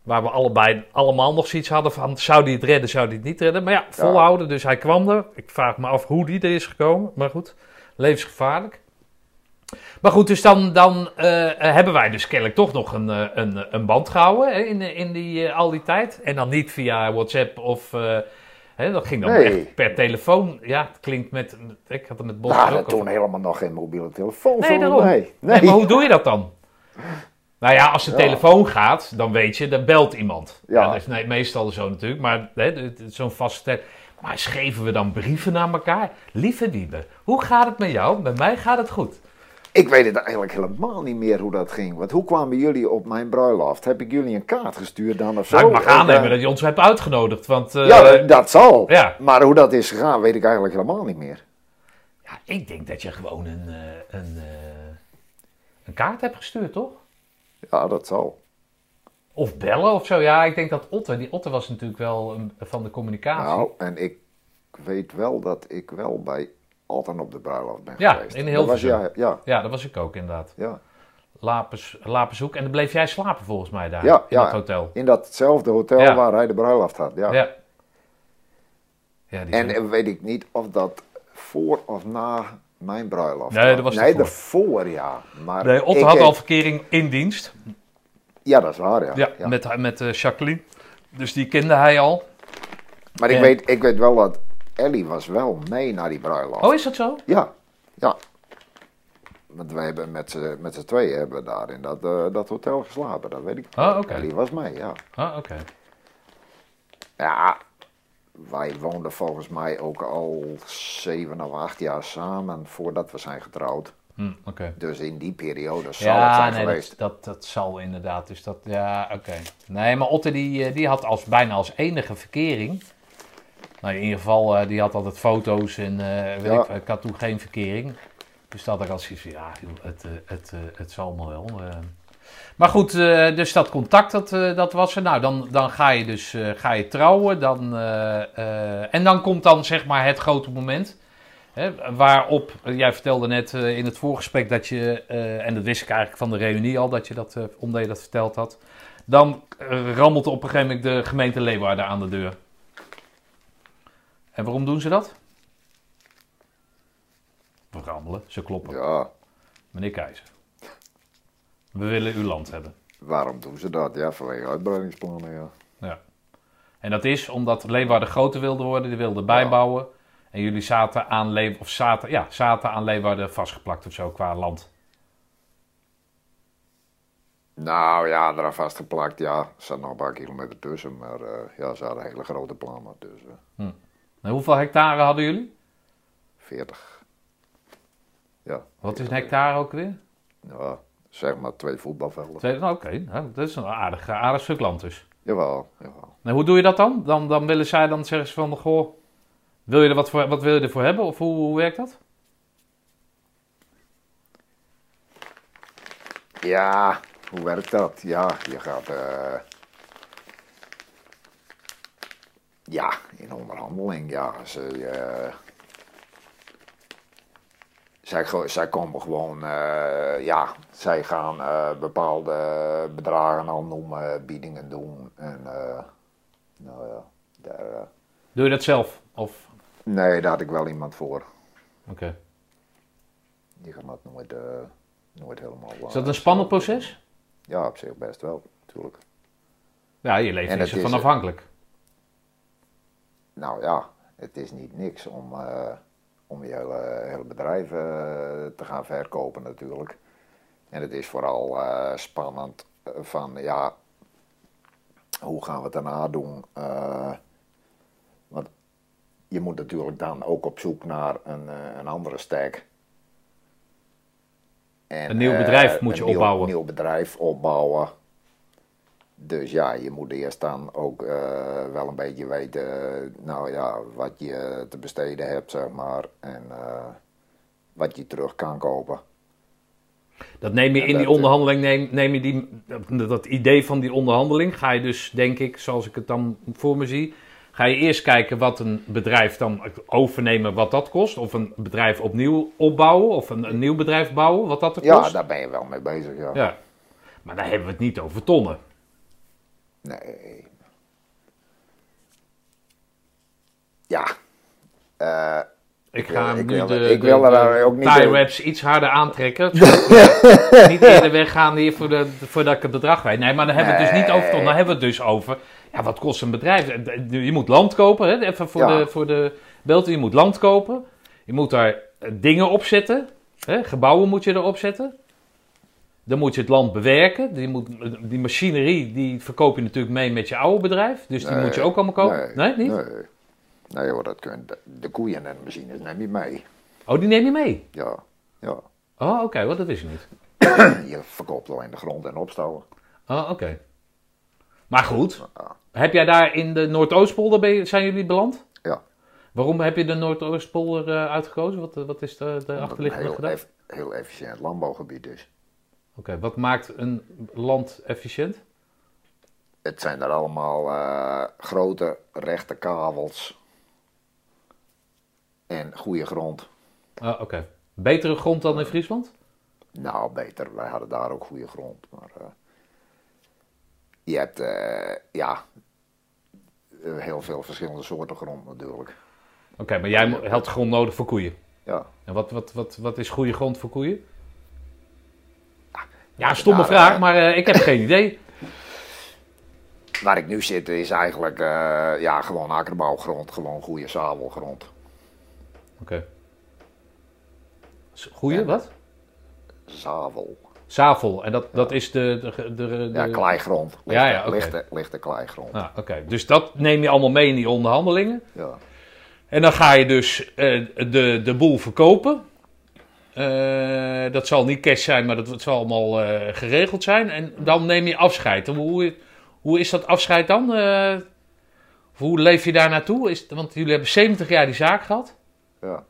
Waar we allebei allemaal nog zoiets hadden van, zou die het redden, zou die het niet redden? Maar ja, volhouden, dus hij kwam er. Ik vraag me af hoe die er is gekomen, maar goed, levensgevaarlijk. Maar goed, dus dan, dan eh, hebben wij dus kennelijk toch nog een, een, een band gehouden hè, in, in die, al die tijd. En dan niet via WhatsApp of... dat ging dan
Nee.
echt per telefoon. Ja, het klinkt met... Ik had het met Bos
Nou,
ook
dat
over.
toen helemaal nog geen mobiele telefoon.
Nee, daarom. Nee,
Nee.
maar hoe doe je dat dan? Nou ja, als de
Ja.
telefoon gaat, dan weet je, dan belt iemand. Ja.
Ja.
dat is nee, meestal zo natuurlijk, maar zo'n vaste tijd. Maar schreven we dan brieven naar elkaar? Lieve Wiebe, hoe gaat het met jou? Bij mij gaat het goed.
Ik weet het eigenlijk helemaal niet meer hoe dat ging. Want hoe kwamen jullie op mijn bruiloft? Heb ik jullie een kaart gestuurd dan of zo?
Nou, ik mag
En,
aannemen
eh,
dat je ons hebt uitgenodigd, want... eh,
Ja, dat- zal.
ja.
Maar hoe dat is gegaan, weet ik eigenlijk helemaal niet meer.
ja, ik denk dat je gewoon een, eh, een, een kaart hebt gestuurd, toch?
Ja, dat zal.
Of bellen of zo. Ja, ik denk dat Otte, die Otte was natuurlijk wel een- van de communicatie.
Nou, en ik weet wel dat ik wel bij Alten op de bruiloft ben
Ja,
geweest.
in
Dat was,
Hilversum.
ja, ja,
Ja, dat was ik ook inderdaad.
ja.
Lapens, Lapenshoek. En dan bleef jij slapen volgens mij daar,
Ja,
in
ja.
het hotel.
In datzelfde hotel
Ja.
waar hij de bruiloft had. Ja.
Ja. Ja, die
En weet ik niet of dat voor of na mijn bruiloft
Nee, dat was
Nee,
ervoor,
ja. Maar
Nee, Otte
ik
had
heb-
al verkering in dienst.
Ja, dat is waar, ja.
Ja, met, met eh, Jacqueline. Dus die kende hij al.
Maar ik, weet, ik weet wel dat Ellie was wel mee naar die bruiloft.
Oh, is dat zo?
Ja, ja. Want wij hebben met z'n met z'n tweeën hebben we daar in dat, eh, dat hotel geslapen, dat weet ik.
Oh, oké.
Ellie was mee, ja.
Ah, oké.
Ja, wij woonden volgens mij ook al zeven of acht jaar samen voordat we zijn getrouwd.
Hm, oké.
Dus in die periode zal het
Ja,
zijn
nee,
geweest.
dat, dat, dat zal inderdaad. Dus dat, ja, oké. Nee, maar Otte die, eh, die had als, bijna als enige verkering. Nou, in ieder geval, eh, die had altijd foto's en eh, weet
Ja.
ik, ik had toen geen verkering. Dus dat ik als ja, het, eh, het, het zal allemaal wel. Maar goed, dus dat contact, dat, dat was er. Nou, dan, dan ga je dus ga je trouwen. Dan, en dan komt dan zeg maar het grote moment. Hè, waarop, jij vertelde net in het voorgesprek dat je, en dat wist ik eigenlijk van de reunie al, dat je dat, omdat je dat verteld had. Dan rammelt op een gegeven moment de gemeente Leeuwarden aan de deur. En waarom doen ze dat? We rammelen, ze kloppen.
Ja,
Meneer Keizer, we willen uw land hebben.
waarom doen ze dat? Ja, vanwege uitbreidingsplannen, ja.
Ja. En dat is omdat Leeuwarden groter wilde worden, die wilde bijbouwen. En jullie zaten aan, Le of zaten, ja, zaten aan Leeuwarden vastgeplakt of zo qua land.
Nou ja, eraan vastgeplakt, ja. Er zat nog een paar kilometer tussen, maar eh, ja, ze hadden hele grote plannen, dus eh
En hoeveel hectare hadden jullie?
40. Ja,
Wat is een hectare ook weer?
ja, zeg maar twee voetbalvelden.
Twee- nou, Oké, nou, dat is een aardig, aardig stuk land dus.
Jawel, jawel.
En hoe doe je dat dan? Dan, dan willen zij dan zeggen ze van, goh, wil je er wat, voor, wat wil je ervoor hebben? Of hoe, hoe werkt dat?
Ja, hoe werkt dat? Ja, je gaat. eh, ja, in onderhandeling, ja. Ze, eh, zij, zij komen gewoon, eh, ja, zij gaan eh, bepaalde bedragen al noemen, biedingen doen. En, nou ja, daar,
Doe je dat zelf? Of,
nee, daar had ik wel iemand voor.
oké.
Die gaat dat nooit, nooit helemaal.
Is dat een spannend proces?
Ja, op zich best wel, natuurlijk.
Ja, je leven
En
is ervan afhankelijk.
Nou ja, het is niet niks om, eh, om je hele, hele bedrijf eh, te gaan verkopen natuurlijk. En het is vooral eh, spannend van, ja, hoe gaan we het daarna doen? Want je moet natuurlijk dan ook op zoek naar een, een andere stack. En,
Een nieuw bedrijf moet je
een
opbouwen.
nieuw bedrijf opbouwen. Dus ja, je moet eerst dan ook eh, wel een beetje weten, nou ja, wat je te besteden hebt, zeg maar. En eh, wat je terug kan kopen.
Dat neem je in die
eh,
onderhandeling, neem, neem je die, dat, idee van die onderhandeling, ga je dus, denk ik, zoals ik het dan voor me zie, ga je eerst kijken wat een bedrijf dan overnemen, wat dat kost. Of een bedrijf opnieuw opbouwen, of een, een nieuw bedrijf bouwen, wat dat er
Ja,
kost.
daar ben je wel mee bezig, ja.
Ja. Maar daar hebben we het niet over tonnen.
Nee. Ja. Eh,
Ik ga hem
ik
nu
wil-
de,
ik wil
de
ook niet
tie wraps iets harder aantrekken. niet eerder weggaan hier voor de, voordat ik het bedrag weet. Nee, maar dan hebben we het dus niet over. Dan hebben we het dus over, ja, wat kost een bedrijf? Je moet land kopen, hè? even voor,
Ja.
de, voor de beelden. Je moet land kopen. Je moet daar eh, dingen op zetten. Hè? Gebouwen moet je erop zetten. Dan moet je het land bewerken. Die, moet, die machinerie die verkoop je natuurlijk mee met je oude bedrijf. Dus die
Nee,
moet je ook allemaal kopen. Nee, niet?
Nee, nee hoor, dat kun, de, de koeien en de machines neem je mee.
Oh, die neem je mee?
Ja, ja.
Oh, oké, wat dat wist je niet.
Je verkoopt alleen de grond en opstouwen.
Oh, oké. Maar goed,
Ja.
heb jij daar in de Noordoostpolder, zijn jullie beland?
Ja.
Waarom heb je de Noordoostpolder eh, uitgekozen? Wat, eh, wat is de, de achterliggende
heel,
gedachte?
eff- heel efficiënt landbouwgebied is.
Oké, wat maakt een land efficiënt?
Het zijn er allemaal eh, grote rechte kavels. En goede grond.
Ah, oké. Betere grond dan in Friesland?
Nou, beter. Wij hadden daar ook goede grond. Maar eh, je hebt, eh, ja, heel veel verschillende soorten grond natuurlijk.
Oké, maar jij had grond nodig voor koeien.
Ja,
En wat, wat, wat, wat is goede grond voor koeien? Ja, stomme
daar,
vraag,
eh,
maar eh, ik heb geen idee.
waar ik nu zit is eigenlijk eh, ja, gewoon akkerbouwgrond. Gewoon goede zavelgrond.
Oké. Goeie,
Ja.
wat?
Zavel.
Zavel. En dat, dat is de... de, de, de-
Ja, kleigrond. Lichte,
Ja, ja,
lichte, lichte kleigrond.
Ah, oké. Dus dat neem je allemaal mee in die onderhandelingen.
Ja.
En dan ga je dus de, de boel verkopen. Eh, dat zal niet cash zijn, maar dat zal allemaal eh, geregeld zijn. En dan neem je afscheid. Hoe, hoe is dat afscheid dan? Eh, hoe leef je daar naartoe? Is, want jullie hebben 70 jaar die zaak gehad.
Ja.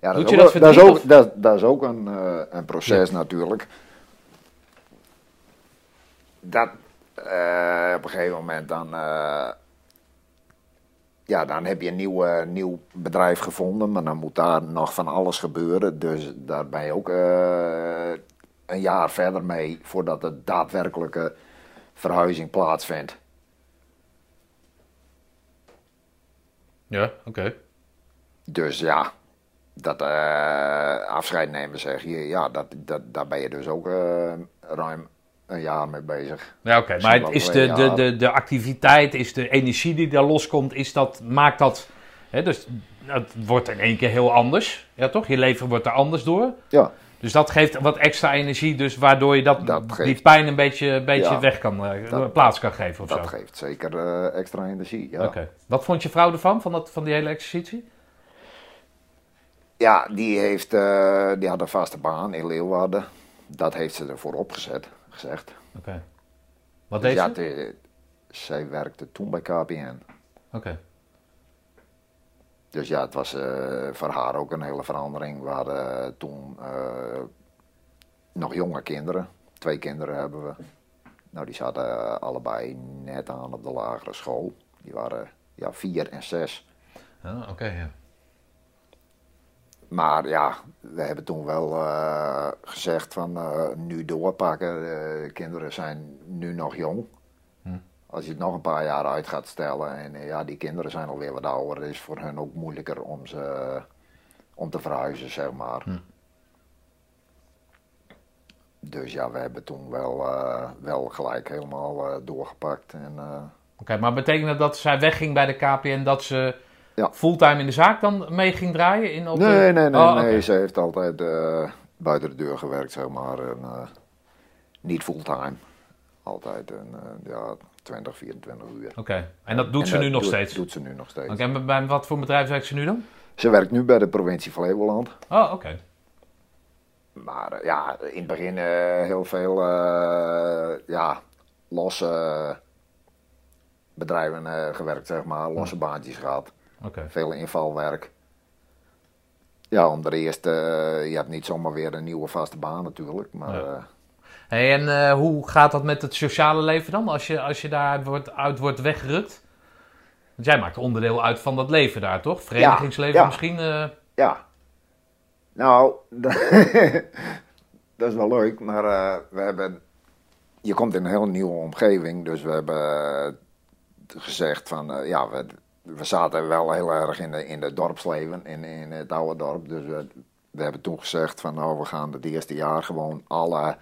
Ja,
Doet
dat,
je dat
ook, dat, is ook, dat, dat is ook een, een proces natuurlijk. Dat op een gegeven moment dan, ja, dan heb je een nieuw, eh, nieuw bedrijf gevonden, maar dan moet daar nog van alles gebeuren. Dus daar ben je ook eh, een jaar verder mee voordat de daadwerkelijke verhuizing plaatsvindt.
Ja, oké.
Dus ja, dat eh, afscheid nemen zeg je, ja, dat, dat, daar ben je dus ook ruim een jaar mee bezig.
Ja, oké. Maar het is de, de, de, de activiteit, is de energie die daar loskomt, is dat, maakt dat... Hè, dus het wordt in één keer heel anders. Ja, toch? Je leven wordt er anders door.
Ja,
Dus dat geeft wat extra energie, dus waardoor je dat,
Dat
die pijn een beetje, een beetje
Ja.
weg kan, eh,
Dat-
plaats kan geven of
dat
zo.
geeft zeker eh, extra energie. Ja.
Oké. Wat vond je vrouw ervan, van, dat, van die hele exercitie?
ja, die, heeft, eh, die had een vaste baan in Leeuwarden. Dat heeft ze ervoor opgezet, gezegd.
Oké. Wat
Dus
deed
ja,
ze?
eh, zij werkte toen bij KPN.
Oké.
Dus ja, het was eh, voor haar ook een hele verandering. We hadden toen eh, nog jonge kinderen. Twee kinderen hebben we. Nou, die zaten allebei net aan op de lagere school. Die waren ja, vier en zes.
Ah, Oké, ja.
Maar ja, we hebben toen wel eh, gezegd van eh, nu doorpakken. De kinderen zijn nu nog jong.
Hm.
Als je het nog een paar jaar uit gaat stellen en eh, ja, die kinderen zijn alweer wat ouder, is voor hen ook moeilijker om ze om te verhuizen, zeg maar.
Hm.
Dus ja, we hebben toen wel, eh, wel gelijk helemaal eh, doorgepakt. En, eh,
Oké, maar betekent dat dat zij wegging bij de KPN dat ze
Ja.
fulltime in de zaak dan mee ging draaien? In op de-
nee, nee, nee,
Oh,
nee. Ze heeft altijd eh, buiten de deur gewerkt, zeg maar. En, eh, niet fulltime. Altijd een, eh, ja, 20, 24 uur.
Oké, en dat doet
En
ze nu nog
doet-
steeds?
doet ze nu nog steeds.
Oké, en bij- wat voor bedrijf werkt ze nu dan?
Ze werkt nu bij de provincie Flevoland.
Oh, oké.
Maar ja, in het begin heel veel ja, losse bedrijven gewerkt, zeg maar. Losse baantjes gehad. Veel invalwerk. Ja, om de eerste, eh, je hebt niet zomaar weer een nieuwe vaste baan natuurlijk. Maar
Ja.
eh,
Hey, en eh, hoe gaat dat met het sociale leven dan, als je, als je daar wordt, uit wordt weggerukt? Want jij maakt onderdeel uit van dat leven daar, toch? Verenigingsleven
ja.
misschien?
ja. Nou, dat is wel leuk, maar we hebben... Je komt in een heel nieuwe omgeving, dus we hebben gezegd van... ja, we, we zaten wel heel erg in de, in de dorpsleven, in, in het oude dorp. Dus we, we hebben toen gezegd van nou, we gaan het eerste jaar gewoon alle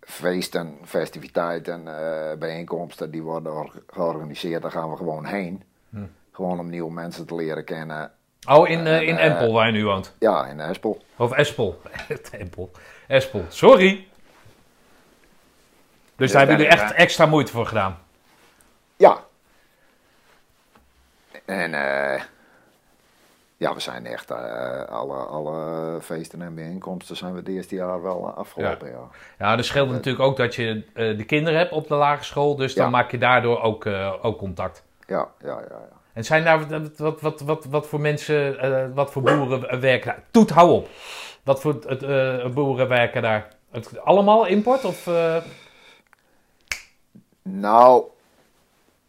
feesten, festiviteiten, eh, bijeenkomsten die worden or- georganiseerd, daar gaan we gewoon heen. Gewoon om nieuwe mensen te leren kennen.
Oh, in, eh, in
Eh,
Empel, waar je nu woont.
Ja, in Espel.
Of Espel. Empel. Espel. Sorry. Dus daar hebben jullie echt extra moeite voor gedaan.
Ja. En eh, ja, we zijn echt eh, alle, alle feesten en bijeenkomsten zijn we het eerste jaar wel eh, afgelopen. Ja.
Ja, er scheelt natuurlijk ook dat je de kinderen hebt op de lagere school. Dus dan
Ja.
maak je daardoor ook, ook contact.
Ja, ja, ja, ja.
En zijn daar wat, wat, wat, wat, wat voor mensen, wat voor boeren werken daar? Toet, hou op. Wat voor het, boeren werken daar? Het, allemaal import? Of,
Nou,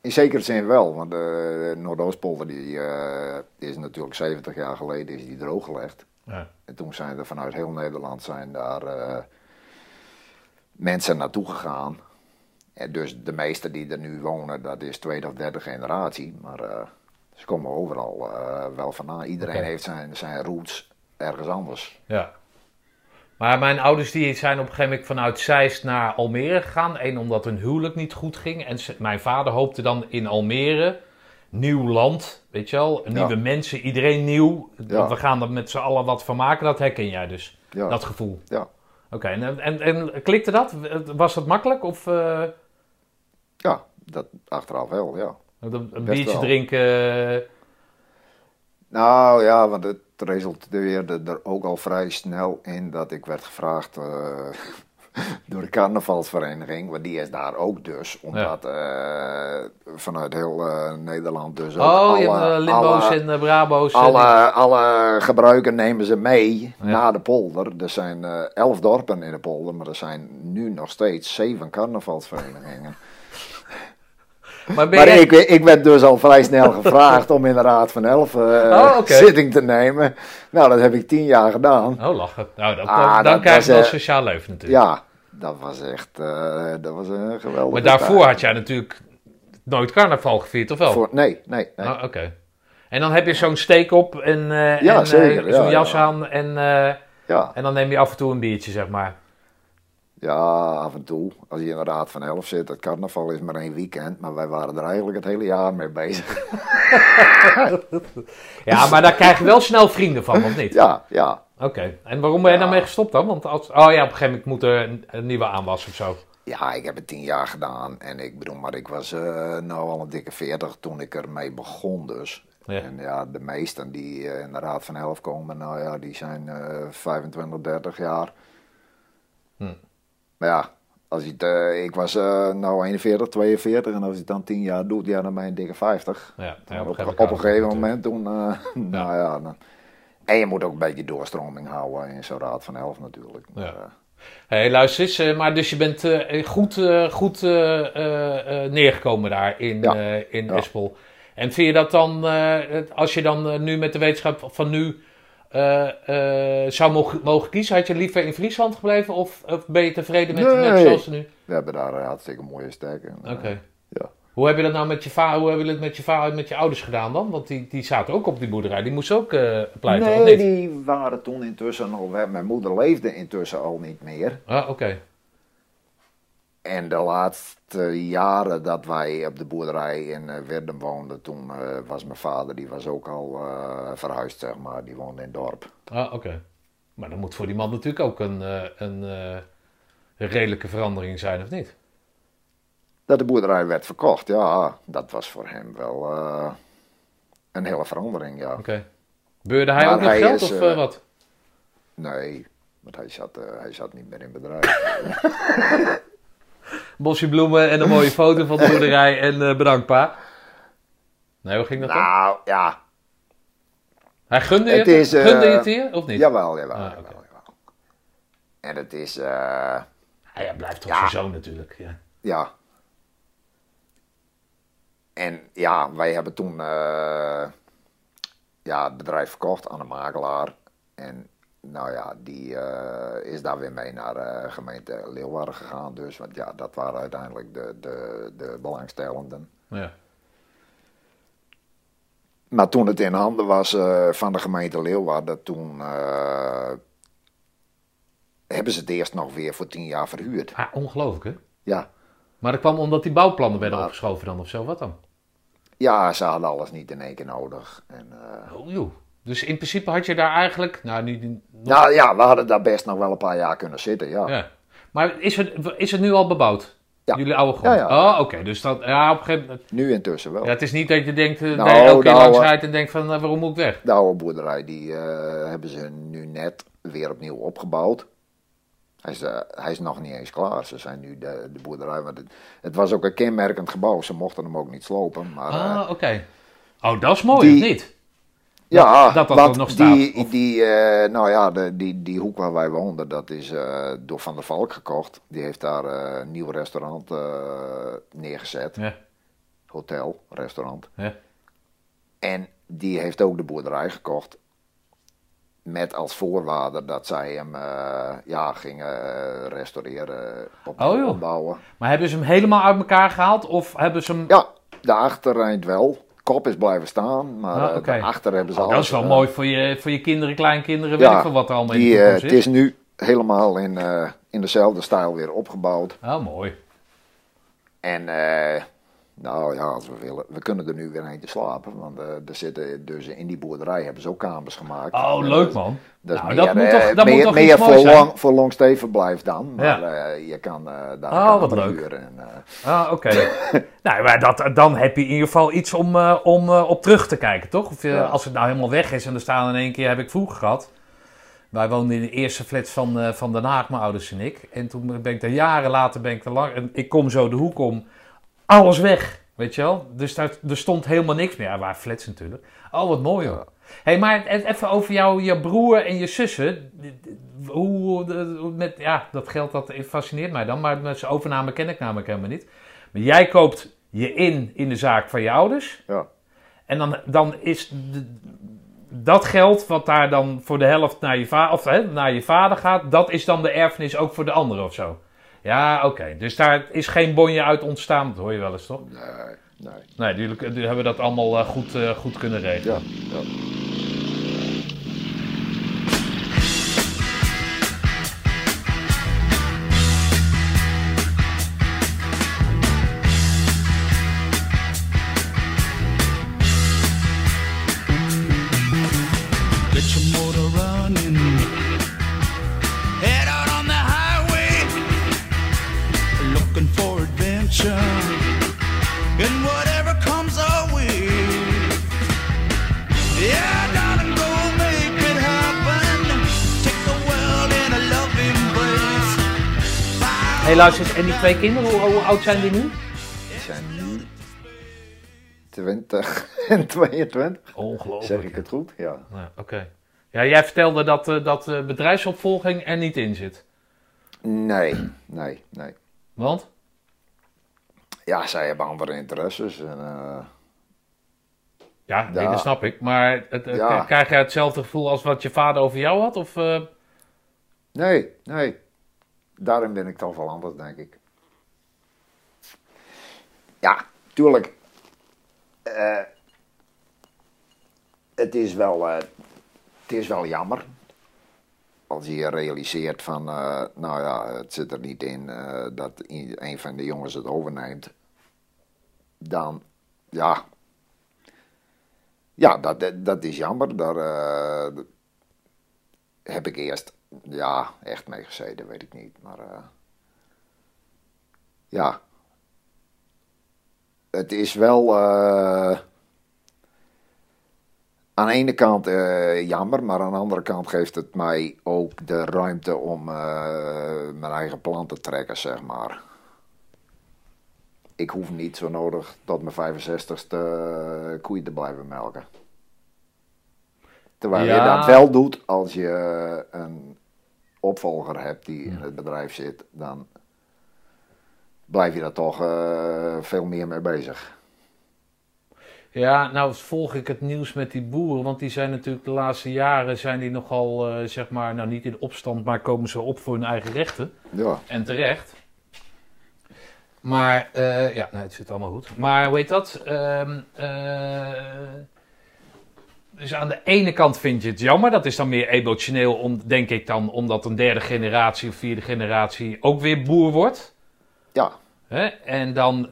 in zekere zin wel, want de Noordoostpolder die, eh, die is natuurlijk 70 jaar geleden is die drooggelegd.
ja.
En toen zijn er vanuit heel Nederland zijn daar eh, mensen naartoe gegaan. En dus de meesten die er nu wonen, dat is tweede of derde generatie. Maar eh, ze komen overal eh, wel vandaan. Iedereen heeft zijn, zijn roots ergens anders.
ja. Maar mijn ouders die zijn op een gegeven moment vanuit Zeist naar Almere gegaan. Eén omdat hun huwelijk niet goed ging. En ze- mijn vader hoopte dan in Almere, nieuw land, weet je wel. Nieuwe mensen, iedereen nieuw.
Ja.
We gaan er met z'n allen wat van maken. Dat herken jij dus,
Ja,
dat gevoel.
ja.
Oké, en, en, en klikte dat? Was dat makkelijk? Of eh,
ja dat achteraf wel, ja.
een, biertje
wel.
drinken?
Nou ja, want het resulteerde er ook al vrij snel in dat ik werd gevraagd eh, door de carnavalsvereniging, want die is daar ook dus, omdat eh, vanuit heel eh, Nederland dus ook
Oh, je hebt Limbo's
alle,
en Brabo's. en-
alle, alle gebruiken nemen ze mee
Ja.
naar de polder. Er zijn elf dorpen in de polder, maar er zijn nu nog steeds zeven carnavalsverenigingen.
Maar ben
Maar
jij...
ik, ik werd dus al vrij snel gevraagd om in de Raad van Elf eh,
Oh,
zitting te nemen. Nou, dat heb ik tien jaar gedaan.
Oh, lachen. Nou, dat,
Ah,
dan, dan krijg je wel
eh,
sociaal leven natuurlijk.
Ja, dat was echt eh, dat was een geweldige
maar daarvoor
tijd.
had jij natuurlijk nooit carnaval gevierd, of wel?
Voor, nee, nee, nee.
Ah, Oké. En dan heb je zo'n steek op en,
Ja,
en,
ja,
zo'n jas
ja.
aan en, en dan neem je af en toe een biertje, zeg maar.
Ja, af en toe. Als je in de Raad van Elf zit, het carnaval is maar één weekend. Maar wij waren er eigenlijk het hele jaar mee bezig.
Ja, maar daar krijg je wel snel vrienden van, of niet?
Ja, ja.
Oké. En waarom ben je
Ja.
daarmee gestopt dan? Want als... Oh ja, op een gegeven moment moet er een, een nieuwe aanwas of zo.
Ja, ik heb het tien jaar gedaan. En ik bedoel, maar ik was eh nou al een dikke veertig toen ik ermee begon dus.
Ja.
En ja, de meesten die eh, in de Raad van Elf komen, nou ja, die zijn eh 25, 30 jaar.
Hm.
Maar ja, als je het, eh, ik was eh nou 41, 42 en als je het dan 10 jaar doet, ja, dan ben je een dikke 50.
Ja, ja,
op,
gegeven
op, een gegeven moment toen, eh, nou ja. Dan, en je moet ook een beetje doorstroming houden in zo'n Raad van Elf natuurlijk. Maar,
Ja. Hé, luister eens, maar dus je bent goed, goed neergekomen daar in,
Ja.
in
Ja.
Espel. En vind je dat dan, als je dan nu met de wetenschap van nu eh, eh, zou mogen, mogen kiezen, had je liever in Friesland gebleven of, of ben je tevreden met
Nee.
net zoals nu?
we hebben daar eh, hartstikke mooie stekken.
Oké.
Ja.
Hoe heb je dat nou met je vader, hoe hebben jullie het met je vader en met je ouders gedaan dan? Want die, die zaten ook op die boerderij, die moesten ook eh pleiten,
Nee, die waren toen intussen al weg. Mijn moeder leefde intussen al niet meer.
Ah, oké.
En de laatste jaren dat wij op de boerderij in eh, Werden woonden, toen eh, was mijn vader, die was ook al eh, verhuisd, zeg maar. Die woonde in het dorp.
Ah, oké. Maar dat moet voor die man natuurlijk ook een, een, een redelijke verandering zijn, of niet?
Dat de boerderij werd verkocht, ja, dat was voor hem wel een hele verandering, ja.
Oké. Beurde hij
Maar
ook nog geld
is,
of wat?
Nee, want hij zat, hij zat niet meer in bedrijf.
Bosje bloemen en een mooie foto van de boerderij en eh, bedankt pa. Nee, hoe ging dat dan?
nou, ja,
Hij gunde je
het is, eh,
gunde je het hier, of niet?
jawel, jawel,
Ah,
jawel,
oké.
jawel. En het is, eh,
Ah, blijft toch
Ja.
zijn zoon natuurlijk. Ja.
Ja. En ja, wij hebben toen ja, het bedrijf verkocht aan een makelaar. En nou ja, die eh, is daar weer mee naar de gemeente Leeuwarden gegaan. Dus, want ja, dat waren uiteindelijk de, de, de belangstellenden.
Ja.
Maar toen het in handen was eh, van de gemeente Leeuwarden, toen hebben ze het eerst nog weer voor tien jaar verhuurd.
Ah, ongelooflijk hè?
Ja.
Maar dat kwam omdat die bouwplannen werden
Maar-
opgeschoven dan of zo, wat dan?
ja, ze hadden alles niet in één keer nodig. En,
Oh joh. Dus in principe had je daar eigenlijk, nou nu... nog-
Nou ja, we hadden daar best nog wel een paar jaar kunnen zitten, ja.
ja. Maar is het, is het nu al bebouwd?
Ja.
Jullie oude grond?
Ja, ja.
Oh, oké. Dus dat, ja, op een gegeven moment...
Nu intussen wel.
Ja, het is niet dat je denkt, eh,
Nou,
dat elke keer
nou,
langs
eh,
rijdt en denkt van, eh, waarom moet ik weg?
De oude boerderij, die hebben ze nu net weer opnieuw opgebouwd. Hij is, hij is nog niet eens klaar. Ze zijn nu de, de boerderij. Want het, het was ook een kenmerkend gebouw. Ze mochten hem ook niet slopen. Maar,
Ah, oké. Oh, dat is mooi,
die-
of niet?
Ja,
dat dat
want
er nog staat,
Die,
of-
die, eh, nou ja, de, die, die hoek waar wij woonden, dat is eh, door Van der Valk gekocht. Die heeft daar eh, een nieuw restaurant neergezet.
Ja,
Hotel, restaurant.
ja.
En die heeft ook de boerderij gekocht. Met als voorwaarde dat zij hem ja, gingen restaureren, op,
Oh,
opbouwen.
Maar hebben ze hem helemaal uit elkaar gehaald? Of hebben ze hem...
Ja, de achterreind wel. Kop is blijven staan, maar
Ah,
eh, hebben ze
Oh, dat
alles,
is wel
eh,
mooi voor je, voor je kinderen, kleinkinderen, weet ik veel wat er allemaal in
die,
de
eh, het
is.
nu helemaal in, eh, in dezelfde stijl weer opgebouwd.
Oh, mooi.
En eh, nou ja, als we willen, we kunnen er nu weer eentje slapen. Want eh, er zitten dus in die boerderij hebben ze ook kamers gemaakt.
Oh,
En
leuk man.
Dat is
Nou,
meer,
dat moet
eh,
toch, dat
meer,
moet toch
meer voor, lang, voor langstevenblijf dan. Maar
Ja.
eh, je kan eh, daar
Oh, wat leuk.
huren. En,
Ah, oké. nou, maar dat, dan heb je in ieder geval iets om, om op terug te kijken, toch? Of
Ja.
als het nou helemaal weg is en er staan in één keer, heb ik vroeger gehad. Wij woonden in de eerste flat van, van Den Haag, mijn ouders en ik. En toen ben ik daar jaren later, ben ik er lang, en ik kom zo de hoek om, alles weg, weet je wel? Dus daar, er stond helemaal niks meer. Ja, waren flats natuurlijk. Oh, wat mooi hoor. hey, maar e- even over jou, je broer en je zussen. Hoe, met, ja, dat geld dat fascineert mij dan, maar met zijn overname ken ik namelijk helemaal niet. Maar jij koopt je in in de zaak van je ouders.
ja.
En dan, dan is de- dat geld wat daar dan voor de helft naar je, va of, hè, naar je vader gaat, dat is dan de erfenis ook voor de anderen of zo. Ja, oké. Dus daar is geen bonje uit ontstaan, dat hoor je wel eens toch?
Nee, nee.
Nee, jullie, jullie hebben dat allemaal eh, goed, eh, goed kunnen regelen.
Ja, ja.
En die twee kinderen, hoe, hoe oud zijn die nu?
Die zijn nu 20 en 22.
Ongelooflijk.
Zeg ik het goed? Ja.
Ja, oké. Ja, jij vertelde dat, eh, dat eh, bedrijfsopvolging er niet in zit.
Nee, nee, nee.
Want?
Ja, zij hebben andere interesses. En, eh,
Ja, nee,
Ja.
dat snap ik. Maar het,
Ja.
krijg jij hetzelfde gevoel als wat je vader over jou had? Of, eh,
nee, nee. Daarin ben ik toch wel anders, denk ik. Ja, tuurlijk, eh, het, is wel, eh, het is wel jammer. Als je realiseert van, eh, nou ja, het zit er niet in dat een van de jongens het overneemt. Dan, ja. Ja, dat, dat- is jammer. Daar heb ik eerst, ja, echt mee gezeten, weet ik niet. Maar, eh, ja. Het is wel eh, aan de ene kant eh, jammer, maar aan de andere kant geeft het mij ook de ruimte om mijn eigen plan te trekken, zeg maar. Ik hoef niet zo nodig tot mijn 65ste eh, koeien te blijven melken. Terwijl je dat wel doet als je een opvolger hebt die in het bedrijf zit, dan blijf je daar toch eh, veel meer mee bezig.
Ja, nou volg ik het nieuws met die boeren, want die zijn natuurlijk de laatste jaren zijn die nogal, eh, zeg maar, nou niet in opstand, maar komen ze op voor hun eigen rechten.
Ja,
En terecht. Maar, eh, ja, nee, het zit allemaal goed. Maar heet dat? Ehm, eh, dus aan de ene kant vind je het jammer. Dat is dan meer emotioneel, om, denk ik dan, omdat een derde generatie of vierde generatie ook weer boer wordt.
ja?
En dan,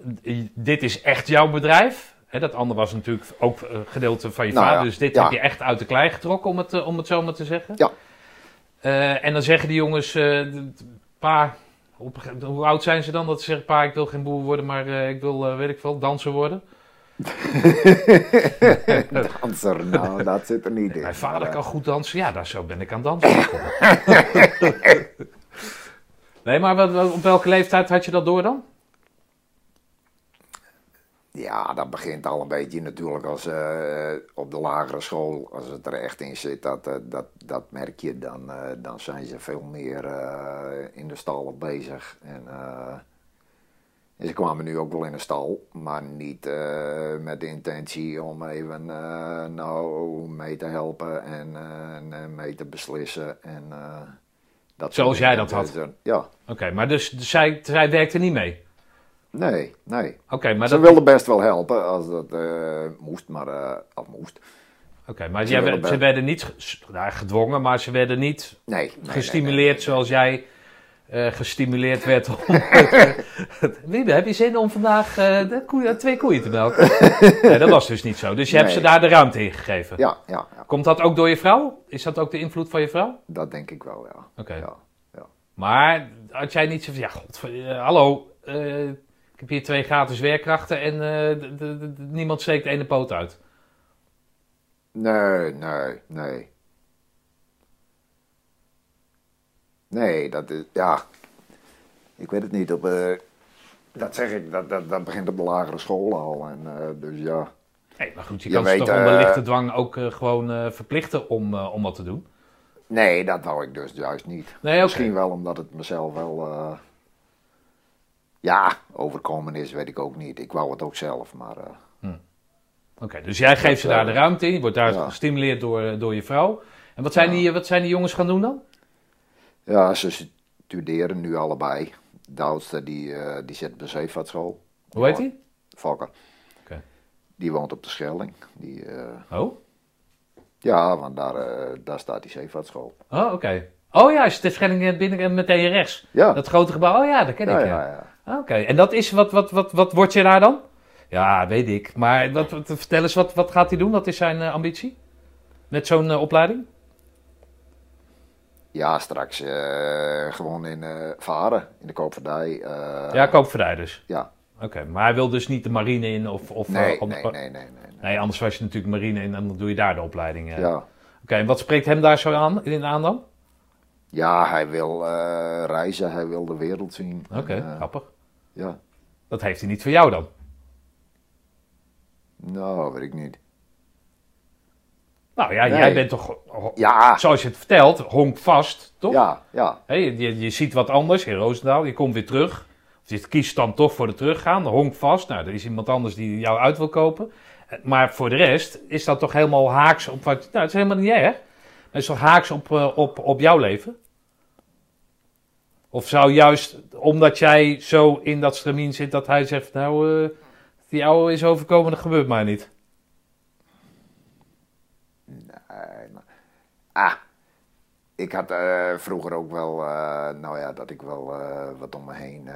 dit is echt jouw bedrijf. Dat andere was natuurlijk ook eh, gedeelte van je
Nou
vader.
ja,
Dus dit
ja.
heb je echt uit de klei getrokken, om het, eh, om het zo maar te zeggen.
Ja.
Eh, en dan zeggen die jongens, eh, pa, op, een hoe oud zijn ze dan? Dat ze zeggen, pa, ik wil geen boer worden, maar ik wil, weet ik veel, danser worden.
danser, nou, dat zit er niet in.
Mijn vader
Maar,
kan
eh,
goed dansen. Ja, daar zo ben ik aan dansen nee, maar wat, wat- op welke leeftijd had je dat door dan?
Ja, dat begint al een beetje natuurlijk als eh, op de lagere school, als het er echt in zit, dat, eh, dat, dat merk je, dan, eh, dan zijn ze veel meer eh, in de stal bezig. En, eh, en ze kwamen nu ook wel in de stal, maar niet eh, met de intentie om even eh, nou mee te helpen en, eh, en mee te beslissen. En, dat
Zoals jij dat had?
Dus, ja,
Oké, maar dus, dus zij, zij werkte niet mee?
nee, nee.
Oké, maar
ze
dat...
wilden best wel helpen als dat moest, maar of moest.
Oké, maar
Ze
jij, werden niet nou, gedwongen, maar ze werden niet
Nee. nee,
gestimuleerd
nee,
zoals jij eh, gestimuleerd werd om... Wiebe, heb je zin om vandaag eh, de koeien- twee koeien te melken? nee, dat was dus niet zo. Dus je hebt
Nee.
ze daar de ruimte in gegeven.
Ja, ja, ja,
Komt dat ook door je vrouw? Is dat ook de invloed van je vrouw?
dat denk ik wel, ja.
Oké.
ja, ja.
Maar had jij niet zo van, ja, god, eh, hallo, eh, ik heb hier twee gratis werkkrachten en eh, niemand steekt de ene poot uit.
Nee, nee, nee. Nee, dat is, ja. Ik weet het niet. Op, eh, dat zeg ik, dat, dat, dat begint op de lagere school al. En, eh, dus ja.
Nee, maar goed, je,
Je
kan ze toch onder
eh,
lichte dwang ook gewoon verplichten om, om wat te doen.
Nee, dat wou ik dus juist niet.
Nee.
Misschien wel omdat het mezelf wel. ja, overkomen is, weet ik ook niet. Ik wou het ook zelf, maar. eh,
Oké, dus jij geeft ze daar de ruimte in, je wordt daar
ja.
gestimuleerd door, door je vrouw. En wat zijn,
Ja.
die, wat zijn die jongens gaan doen dan?
Ja, ze studeren nu allebei. De oudste die, eh, die zit op de zeevaartschool.
Hoe heet die?
Fokker.
Oké.
Die woont op de Schelling. Die, eh,
Oh,
ja, want daar, eh, daar staat die zeevaartschool.
oh oké. Oh ja, is de Schelling binnen en meteen rechts.
Ja,
Dat grote gebouw, oh ja, dat ken
ja,
ik.
ja,
Ja.
ja.
Ah, Oké, en dat is, wat, wat, wat, wat word je daar dan? Ja, weet ik. Maar wat, wat, vertel eens, wat, wat gaat hij doen? Wat is zijn ambitie? Met zo'n opleiding?
Ja, straks eh, gewoon in eh, varen, in de koopvaardij. eh,
ja, koopvaardij dus.
ja.
Oké, maar hij wil dus niet de marine in of... of
Nee, nee, nee, nee, nee, nee.
Anders was je natuurlijk marine in en dan doe je daar de opleiding.
Ja.
Oké, en wat spreekt hem daar zo aan, in aan dan?
ja, hij wil reizen, hij wil de wereld zien.
Oké, grappig.
ja,
Dat heeft hij niet voor jou dan?
nou, weet ik niet.
Nou ja,
Nee.
jij bent toch,
Ja,
zoals je het vertelt, honk vast, toch?
ja, ja,
je, je, ziet wat anders in Roosendaal, je komt weer terug. Of je kiest dan toch voor de teruggaan, honk vast. Nou, er is iemand anders die jou uit wil kopen. Eh, Maar voor de rest is dat toch helemaal haaks op wat... Nou, het is helemaal niet erg. Het is toch haaks op, eh, op, op jouw leven? Of zou juist, omdat jij zo in dat stramien zit, dat hij zegt, nou, eh, die oude is overkomen, dat gebeurt mij niet.
Nee, maar- ah, ik had eh, vroeger ook wel, eh, nou ja, dat ik wel eh, wat om me heen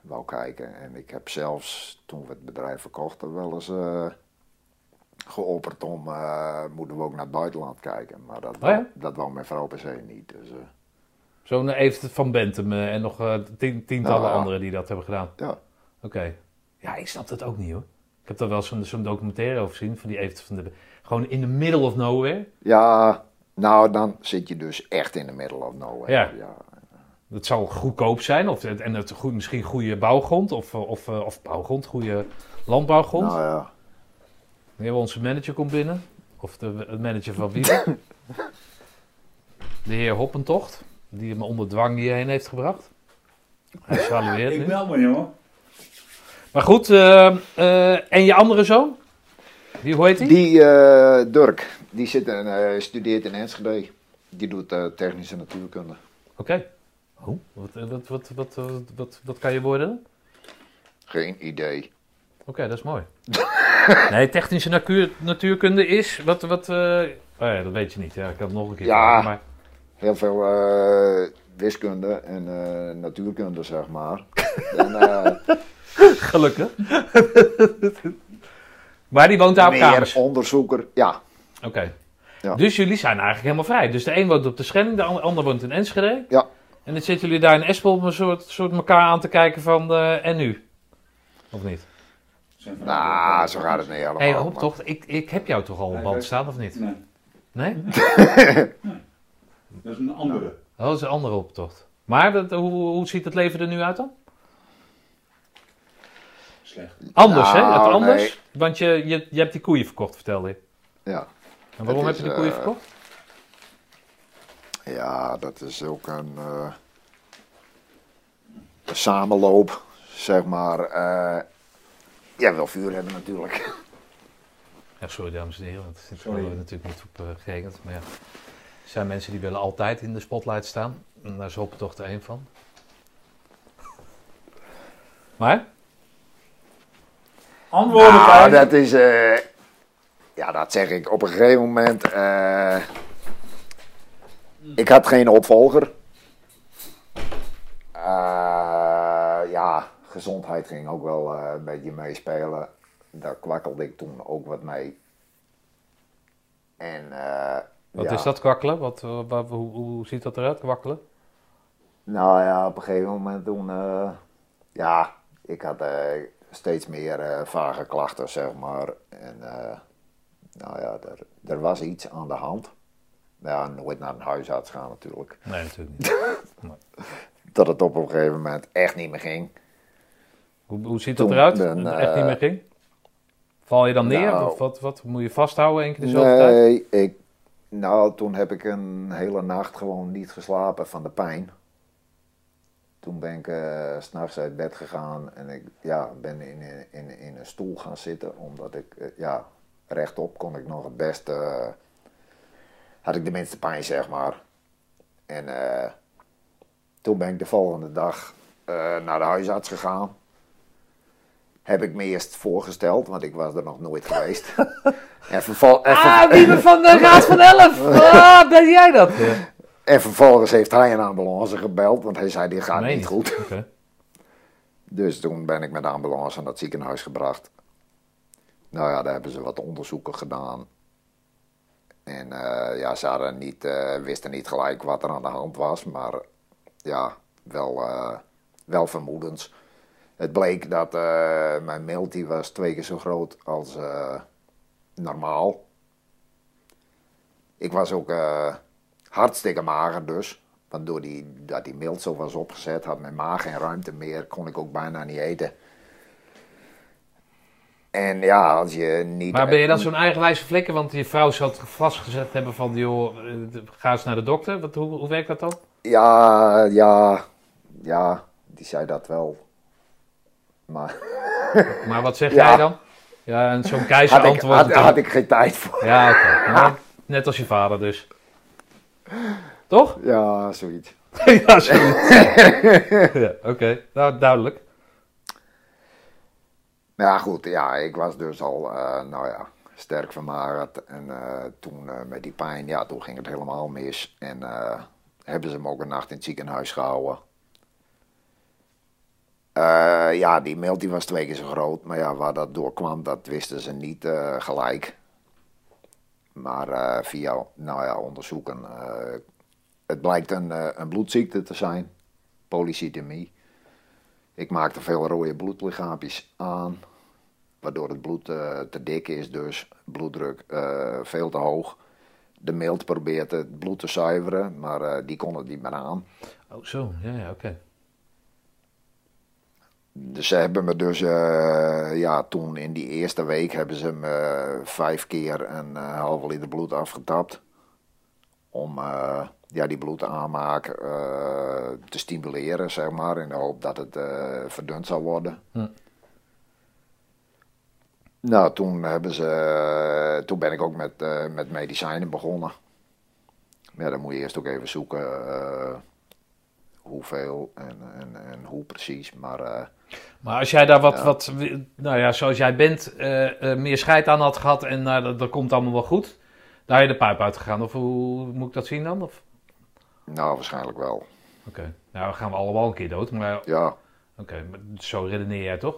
wou kijken. En ik heb zelfs, toen we het bedrijf verkochten, wel eens geopperd om, moeten we ook naar het buitenland kijken. Maar dat,
Oh ja?
dat wou mijn vrouw per se niet. Dus,
Zo'n Evert van Bentum eh, en nog tien- tientallen
Nou, ja.
anderen die dat hebben gedaan.
ja.
Oké. Ja, ik snap dat ook niet hoor. Ik heb daar wel zo'n documentaire over gezien van die Evert van de Gewoon in the middle of nowhere.
ja, nou dan zit je dus echt in de middle of nowhere.
Ja.
ja.
Het zal goedkoop zijn of, en het goed, misschien goede bouwgrond of, of, eh, of bouwgrond, goede landbouwgrond.
Nou ja.
Wanneer onze manager komt binnen, of de, de manager van wie? de heer Hoppentocht, die me onder dwang hierheen heeft gebracht. Hij salueert
Ik bel me, jongen.
Maar goed, eh, eh, en je andere zoon? Die, hoe heet die?
Die eh, Dirk, die zit en, eh, studeert in Enschede. Die doet eh, technische natuurkunde.
Oké. Oh, wat, eh, wat, wat, wat, wat, wat, wat kan je worden?
Geen idee.
Oké, dat is mooi. nee, technische natuur, natuurkunde is, wat, wat, oh ja, dat weet je niet. Ja, ik heb het nog een keer
Ja.
maar
Heel veel wiskunde en natuurkunde, zeg maar. en,
gelukkig. maar die woont daar op
meer
kamers.
onderzoeker. Ja,
Oké.
Ja.
Dus jullie zijn eigenlijk helemaal vrij. Dus de een woont op de Schelling, de ander, woont in Enschede.
Ja.
En dan zitten jullie daar in Espel om een soort, soort elkaar aan te kijken van, eh, en nu? Of niet?
Nou, zo gaat het niet helemaal.
Hé, hey, hoop
maar-
toch, ik, ik heb jou toch al op band staan, of niet?
Nee,
Nee?
dat is een andere.
Oh, dat is een andere optocht. Maar dat, hoe, hoe ziet het leven er nu uit dan?
Slecht.
Anders, hè?
Nou,
Het anders?
nee.
Want je, je, je hebt die koeien verkocht, vertelde je.
Ja.
En waarom heb je die koeien
eh,
verkocht?
ja, dat is ook een, eh, een samenloop, zeg maar. eh jij wil vuur hebben natuurlijk.
Ja, sorry dames en heren, want dit
Sorry.
hebben we natuurlijk niet op uh, gerekend. Maar ja, er zijn mensen die willen altijd in de spotlight staan. En daar is Hoppen toch er een van. Maar?
Antwoorden,
Nou, dat is, eh, ja, dat zeg ik op een gegeven moment. eh, ik had geen opvolger. Eh, ja, gezondheid ging ook wel eh, een beetje meespelen. Daar kwakkelde ik toen ook wat mee. En, eh,
Wat
ja,
is dat kwakkelen? Wat, wa- hoe, hoe ziet dat eruit, kwakkelen?
Nou ja, op een gegeven moment toen, eh, ja, ik had steeds meer vage klachten, zeg maar. En eh, nou ja, er, er was iets aan de hand. Ja, nooit naar een huisarts gaan natuurlijk.
Nee, natuurlijk niet.
Dat het op een gegeven moment echt niet meer ging.
Hoe, hoe ziet dat eruit? Dat het echt niet
eh,
meer ging? Val je dan neer?
nou-
of wat, wat? Moet je vasthouden één keer de zoveel tijd?
Nee, ik, nou toen heb ik een hele nacht gewoon niet geslapen van de pijn. Toen ben ik eh, s s'nachts uit bed gegaan en ik ja, ben in, in, in een stoel gaan zitten. Omdat ik, eh, ja, rechtop kon ik nog het beste, eh, had ik de minste pijn zeg maar. En eh, toen ben ik de volgende dag eh, naar de huisarts gegaan. Heb ik me eerst voorgesteld, want ik was er nog nooit geweest. en, vervol- en, ver-
Ah, Wiebe van de Raad van Elf! Ah, ben jij dat?
en vervolgens heeft hij een ambulance gebeld, want hij zei dit gaat
Nee,
niet goed. Dus toen ben ik met de ambulance naar het ziekenhuis gebracht. Nou ja, daar hebben ze wat onderzoeken gedaan. En eh, ja, ze hadden niet, eh, wisten niet gelijk wat er aan de hand was, maar ja, wel, eh, wel vermoedens. Het bleek dat mijn milt die was twee keer zo groot als normaal. Ik was ook hartstikke mager dus. Want door die, dat die mild zo was opgezet, had mijn maag geen ruimte meer, kon ik ook bijna niet eten. En ja, als je niet...
Maar ben je dan zo'n eigenwijze flikker? Want je vrouw zou het vastgezet hebben van, joh, eh, ga eens naar de dokter. Wat, hoe, hoe werkt dat dan?
Ja, ja, ja, die zei dat wel. Maar
Maar wat zeg
Ja.
jij dan? Ja, en zo'n keizer
had ik,
antwoordt
had, had ik geen tijd voor.
Ja, oké. Nou, Net als je vader dus. Toch?
Ja, zoiets.
ja, sorry. ja, oké. Nou, duidelijk.
Maar ja, goed, ja, ik was dus al, eh, nou ja, sterk vermagerd. En eh, toen eh, met die pijn, ja, toen ging het helemaal mis. En hebben ze me ook een nacht in het ziekenhuis gehouden. Eh, ja, die meld die was twee keer zo groot. Maar ja, waar dat door kwam, dat wisten ze niet gelijk. Maar via, nou ja, onderzoeken. het blijkt een, een bloedziekte te zijn. Polycythemie. Ik maakte veel rode bloedlichaampjes aan. Waardoor het bloed eh, te dik is, dus bloeddruk eh, veel te hoog. De mild probeert het bloed te zuiveren, maar eh, die kon het niet meer aan.
Oh, zo. Ja, ja, oké.
Dus ze hebben me dus, ja, toen in die eerste week hebben ze me vijf keer een halve liter bloed afgetapt. Om ja, die bloedaanmaak eh, te stimuleren, zeg maar, in de hoop dat het eh, verdund zou worden.
Hm.
Nou, toen, hebben ze, toen ben ik ook met, eh, met medicijnen begonnen. Maar Ja, dan moet je eerst ook even zoeken eh, hoeveel en, en, en hoe precies. Maar eh,
Maar als jij daar wat,
Ja.
wat nou ja, zoals jij bent, eh, eh, meer scheid aan had gehad en nou, dat, dat komt allemaal wel goed, daar je de pijp uitgegaan. Of hoe moet ik dat zien dan? Of?
Nou, waarschijnlijk wel.
Oké, nou dan gaan we allemaal een keer dood, maar
Ja,
oké, maar zo redeneer jij toch?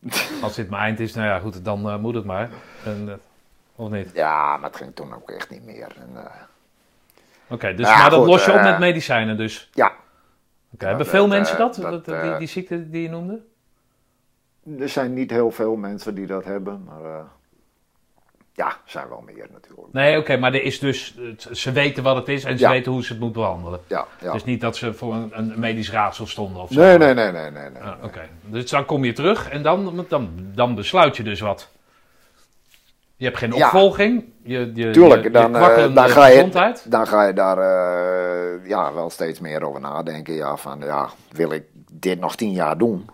Als dit mijn eind is, nou ja goed, dan eh, moet het maar. En, eh, of niet?
ja, maar het ging toen ook echt niet meer. Eh,
Oké, dus,
Ja,
maar dat los je op met medicijnen dus.
ja,
Oké, hebben
dat,
veel mensen dat,
dat,
dat, die, die ziekte die je noemde?
er zijn niet heel veel mensen die dat hebben, maar eh, ja, zijn wel meer natuurlijk.
Nee, oké, maar er is dus, ze weten wat het is en ze
Ja.
weten hoe ze het moeten behandelen.
Ja,
is niet dat ze voor een, een medisch raadsel stonden of zo.
Nee, nee, nee, nee, nee. nee.
Ah, Oké, dus dan kom je terug en dan, dan, dan besluit je dus wat. Je hebt geen
Ja.
opvolging. Je, je,
Tuurlijk,
je,
dan, eh, dan ga je-. Dan ga je daar eh, ja, wel steeds meer over nadenken. Ja, van ja, wil ik dit nog tien jaar doen?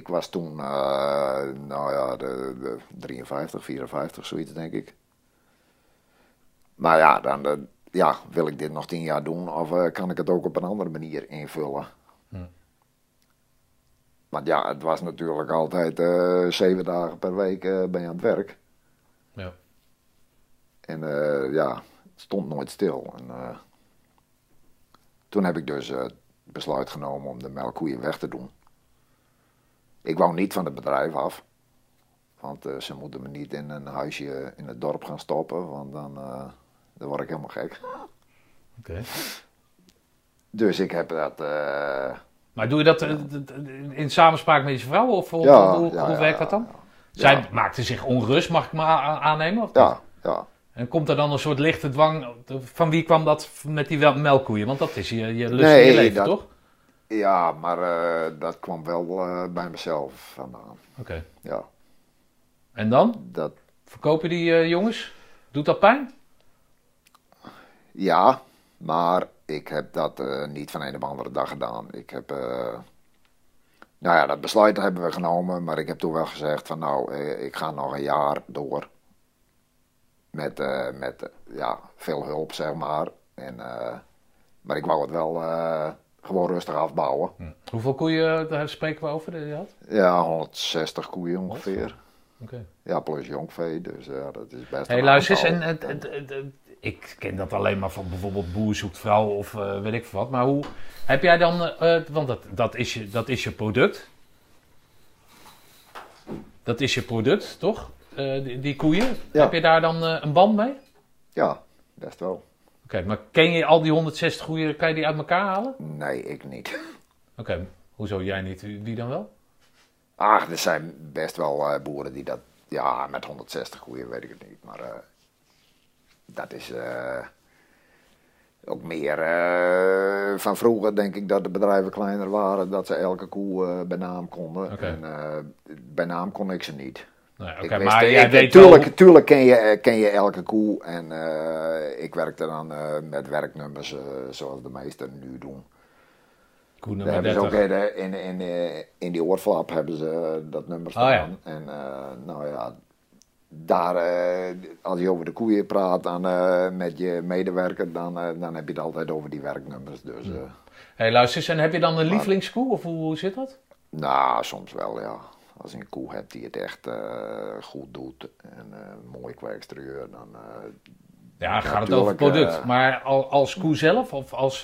Ik was toen, eh, nou ja, de, de 53, 54, zoiets denk ik. Maar ja, dan eh, ja, wil ik dit nog tien jaar doen of eh, kan ik het ook op een andere manier invullen?
Hm.
Want ja, het was natuurlijk altijd zeven dagen per week ben je aan het werk.
Ja.
En ja, het stond nooit stil. En, toen heb ik dus eh, besluit genomen om de melkkoeien weg te doen. Ik wou niet van het bedrijf af. Want eh, ze moeten me niet in een huisje in het dorp gaan stoppen, want dan, eh, dan word ik helemaal gek.
Oké.
Dus ik heb dat. eh,
Maar doe je dat in samenspraak met je vrouw of hoe,
ja,
hoe,
ja,
hoe
ja,
werkt dat dan? Zij maakte zich onrust, mag ik me a- aannemen? Of?
Ja, ja.
En komt er dan een soort lichte dwang? Van wie kwam dat met die melkkoeien? Want dat is je, je lust
Nee,
in je leven,
dat-
toch?
Ja maar eh, dat kwam wel eh, bij mezelf vandaan.
Oké.
Ja,
En dan?
dat,
Verkopen die eh, jongens? Doet dat pijn?
Ja, maar ik heb dat niet van een op andere dag gedaan. Ik heb, nou ja, dat besluit hebben we genomen, maar ik heb toen wel gezegd van nou, ik ga nog een jaar door. Met, met ja, veel hulp, zeg maar. En, maar ik wou het wel eh, gewoon rustig afbouwen.
Hoeveel koeien daar spreken we over je had?
Ja, 160 koeien ongeveer.
Oké.
Ja, plus jonkvee, dus ja, dat is best
Hé,
een
luister eens. En, ik ken dat alleen maar van bijvoorbeeld Boer zoekt vrouw of eh, weet ik veel wat. Maar hoe heb jij dan, eh, eh, want dat, dat, is je, dat is je product. Dat is je product, toch? Eh, die, die koeien.
Ja.
Heb je daar dan eh, een band mee?
Ja, best wel.
Maar ken je al die 160 koeien, kan je die uit elkaar halen?
Nee, ik niet.
Oké, hoezo jij niet? Wie dan wel?
Ah, er zijn best wel eh, boeren die dat, ja, met 160 koeien weet ik het niet, maar eh, dat is eh, ook meer van vroeger denk ik dat de bedrijven kleiner waren, dat ze elke koe bij naam konden.
Oké.
En bij naam kon ik ze niet.
Nee, Oké,
Ik wist-
maar
ik-
jij
ik-
weet
tuurlijk,
wel...
tuurlijk ken, je, eh, ken je elke koe en eh, ik werkte dan eh, met werknummers zoals de meesten nu doen.
Koe nummer
hebben ze ook
30.
in, in, in, in die oorflap hebben ze dat nummer
Oh, ja.
staan. En nou ja, daar, als je over de koeien praat dan, met je medewerker, dan, dan heb je het altijd over die werknummers. Dus eh,
Hé, luister eens. En heb je dan een lievelingskoe? Of hoe, hoe zit dat?
nou, soms wel, ja. Als je een koe hebt die het echt eh, goed doet en eh, mooi kweeksterieur, dan eh,
Ja, gaat het over product. maar al, als koe zelf of als...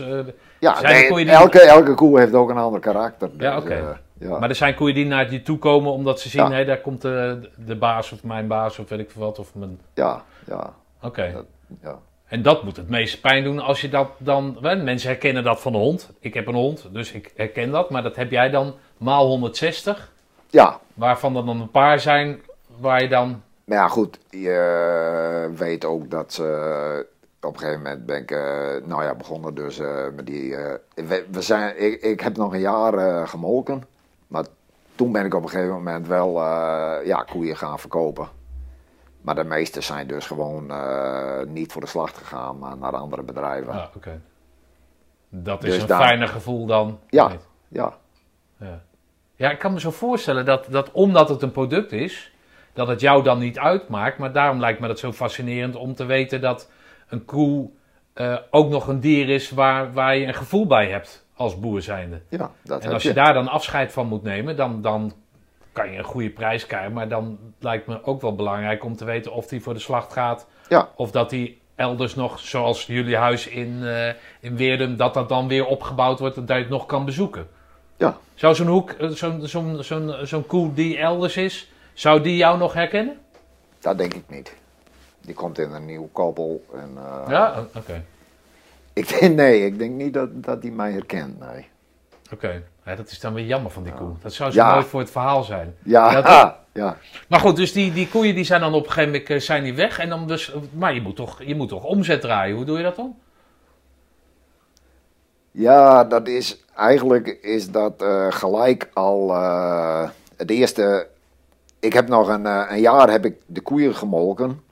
ja, nee,
die-
elke, elke koe heeft ook een ander karakter.
Ja,
dus,
oké.
ja.
Maar er zijn koeien die naar je toe komen omdat ze zien,
Ja.
hé, daar komt de, de baas of mijn baas of weet ik veel wat. Of mijn...
ja, ja,
Oké.
ja.
En dat moet het meeste pijn doen als je dat dan... Mensen herkennen dat van de hond. Ik heb een hond, dus ik herken dat. Maar dat heb jij dan maal 160.
Ja,
Waarvan er dan een paar zijn waar je dan...
Maar ja, goed, je weet ook dat ze. Op een gegeven moment ben ik, eh, nou ja, begonnen dus eh, met die. eh, we, we zijn, ik, ik heb nog een jaar gemolken, maar toen ben ik op een gegeven moment wel ja, koeien gaan verkopen. Maar de meeste zijn dus gewoon niet voor de slacht gegaan, maar naar andere bedrijven.
Ah, oké. Dat is
Dus
een
daar-
fijner gevoel dan...
Ja. Ja,
Ja. Ja, ik kan me zo voorstellen dat, dat omdat het een product is, dat het jou dan niet uitmaakt. Maar daarom lijkt me dat zo fascinerend om te weten dat een koe eh, ook nog een dier is waar, waar je een gevoel bij hebt als boer zijnde.
ja dat
En als je daar dan afscheid van moet nemen, dan, dan kan je een goede prijs krijgen. Maar dan lijkt me ook wel belangrijk om te weten of die voor de slacht gaat.
Ja.
Of dat die elders nog, zoals jullie huis in, eh in Weerdum, dat dat dan weer opgebouwd wordt en dat je het nog kan bezoeken.
Ja.
Zou zo'n hoek, eh, zo'n zo'n zo'n zo'n koe die elders is, zou die jou nog herkennen?
Dat denk ik niet. Die komt in een nieuw koppel. En, eh,
ja, oké.
ik denk, nee, ik denk niet dat, dat die mij herkent. Nee.
Oké. Ja, dat is dan weer jammer van die koe. Dat zou zo
Ja.
mooi voor het verhaal zijn.
Ja,
Ja,
ja,
Maar goed, dus die, die koeien die zijn dan op een gegeven moment eh, zijn die weg. En dan dus, maar je moet, toch, je moet toch omzet draaien. Hoe doe je dat dan?
Ja, dat is eigenlijk is dat eh, gelijk al eh, het eerste. Ik heb nog een, eh, een jaar heb ik de koeien gemolken,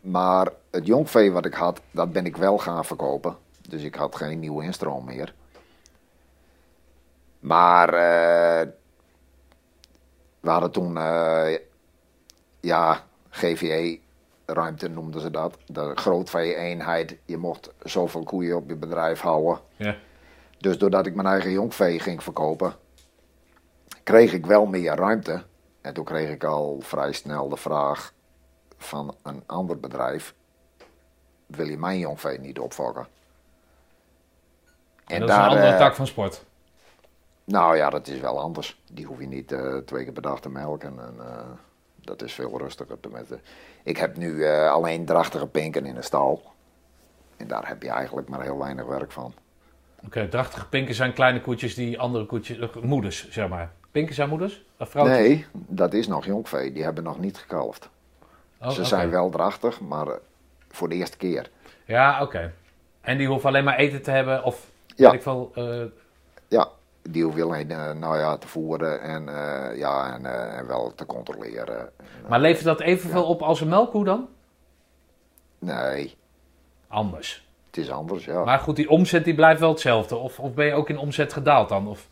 maar het jongvee wat ik had, dat ben ik wel gaan verkopen. Dus ik had geen nieuwe instroom meer. Maar we hadden toen, ja, GVE ruimte noemden ze dat. De grootvee-eenheid. Je mocht zoveel koeien op je bedrijf houden.
Ja.
Dus doordat ik mijn eigen jongvee ging verkopen, kreeg ik wel meer ruimte. En toen kreeg ik al vrij snel de vraag van een ander bedrijf: wil je mijn jongvee niet opfokken?
En dat is een andere
eh,
tak van sport.
Nou ja, dat is wel anders. Die hoef je niet eh, twee keer per dag te melken. En, eh, dat is veel rustiger. Tenminste. Ik heb nu alleen drachtige pinken in de stal. En daar heb je eigenlijk maar heel weinig werk van.
Oké, drachtige pinken zijn kleine koetjes die andere koetjes, eh, moeders zeg maar. Pinken zijn moeders? Of vrouwtjes?
Nee, dat is nog jongvee. Die hebben nog niet gekalfd.
Oh,
Ze zijn wel drachtig, maar eh, voor de eerste keer.
Ja, oké. En die hoeven alleen maar eten te hebben of
Ja.
ik veel. eh,
Ja, die hoef je alleen nou ja, te voeren en, ja, en, en wel te controleren.
maar levert dat evenveel op als een melkkoe dan?
Nee,
Anders.
Het is anders, ja.
Maar goed, die omzet die blijft wel hetzelfde. Of, of ben je ook in omzet gedaald dan? Of,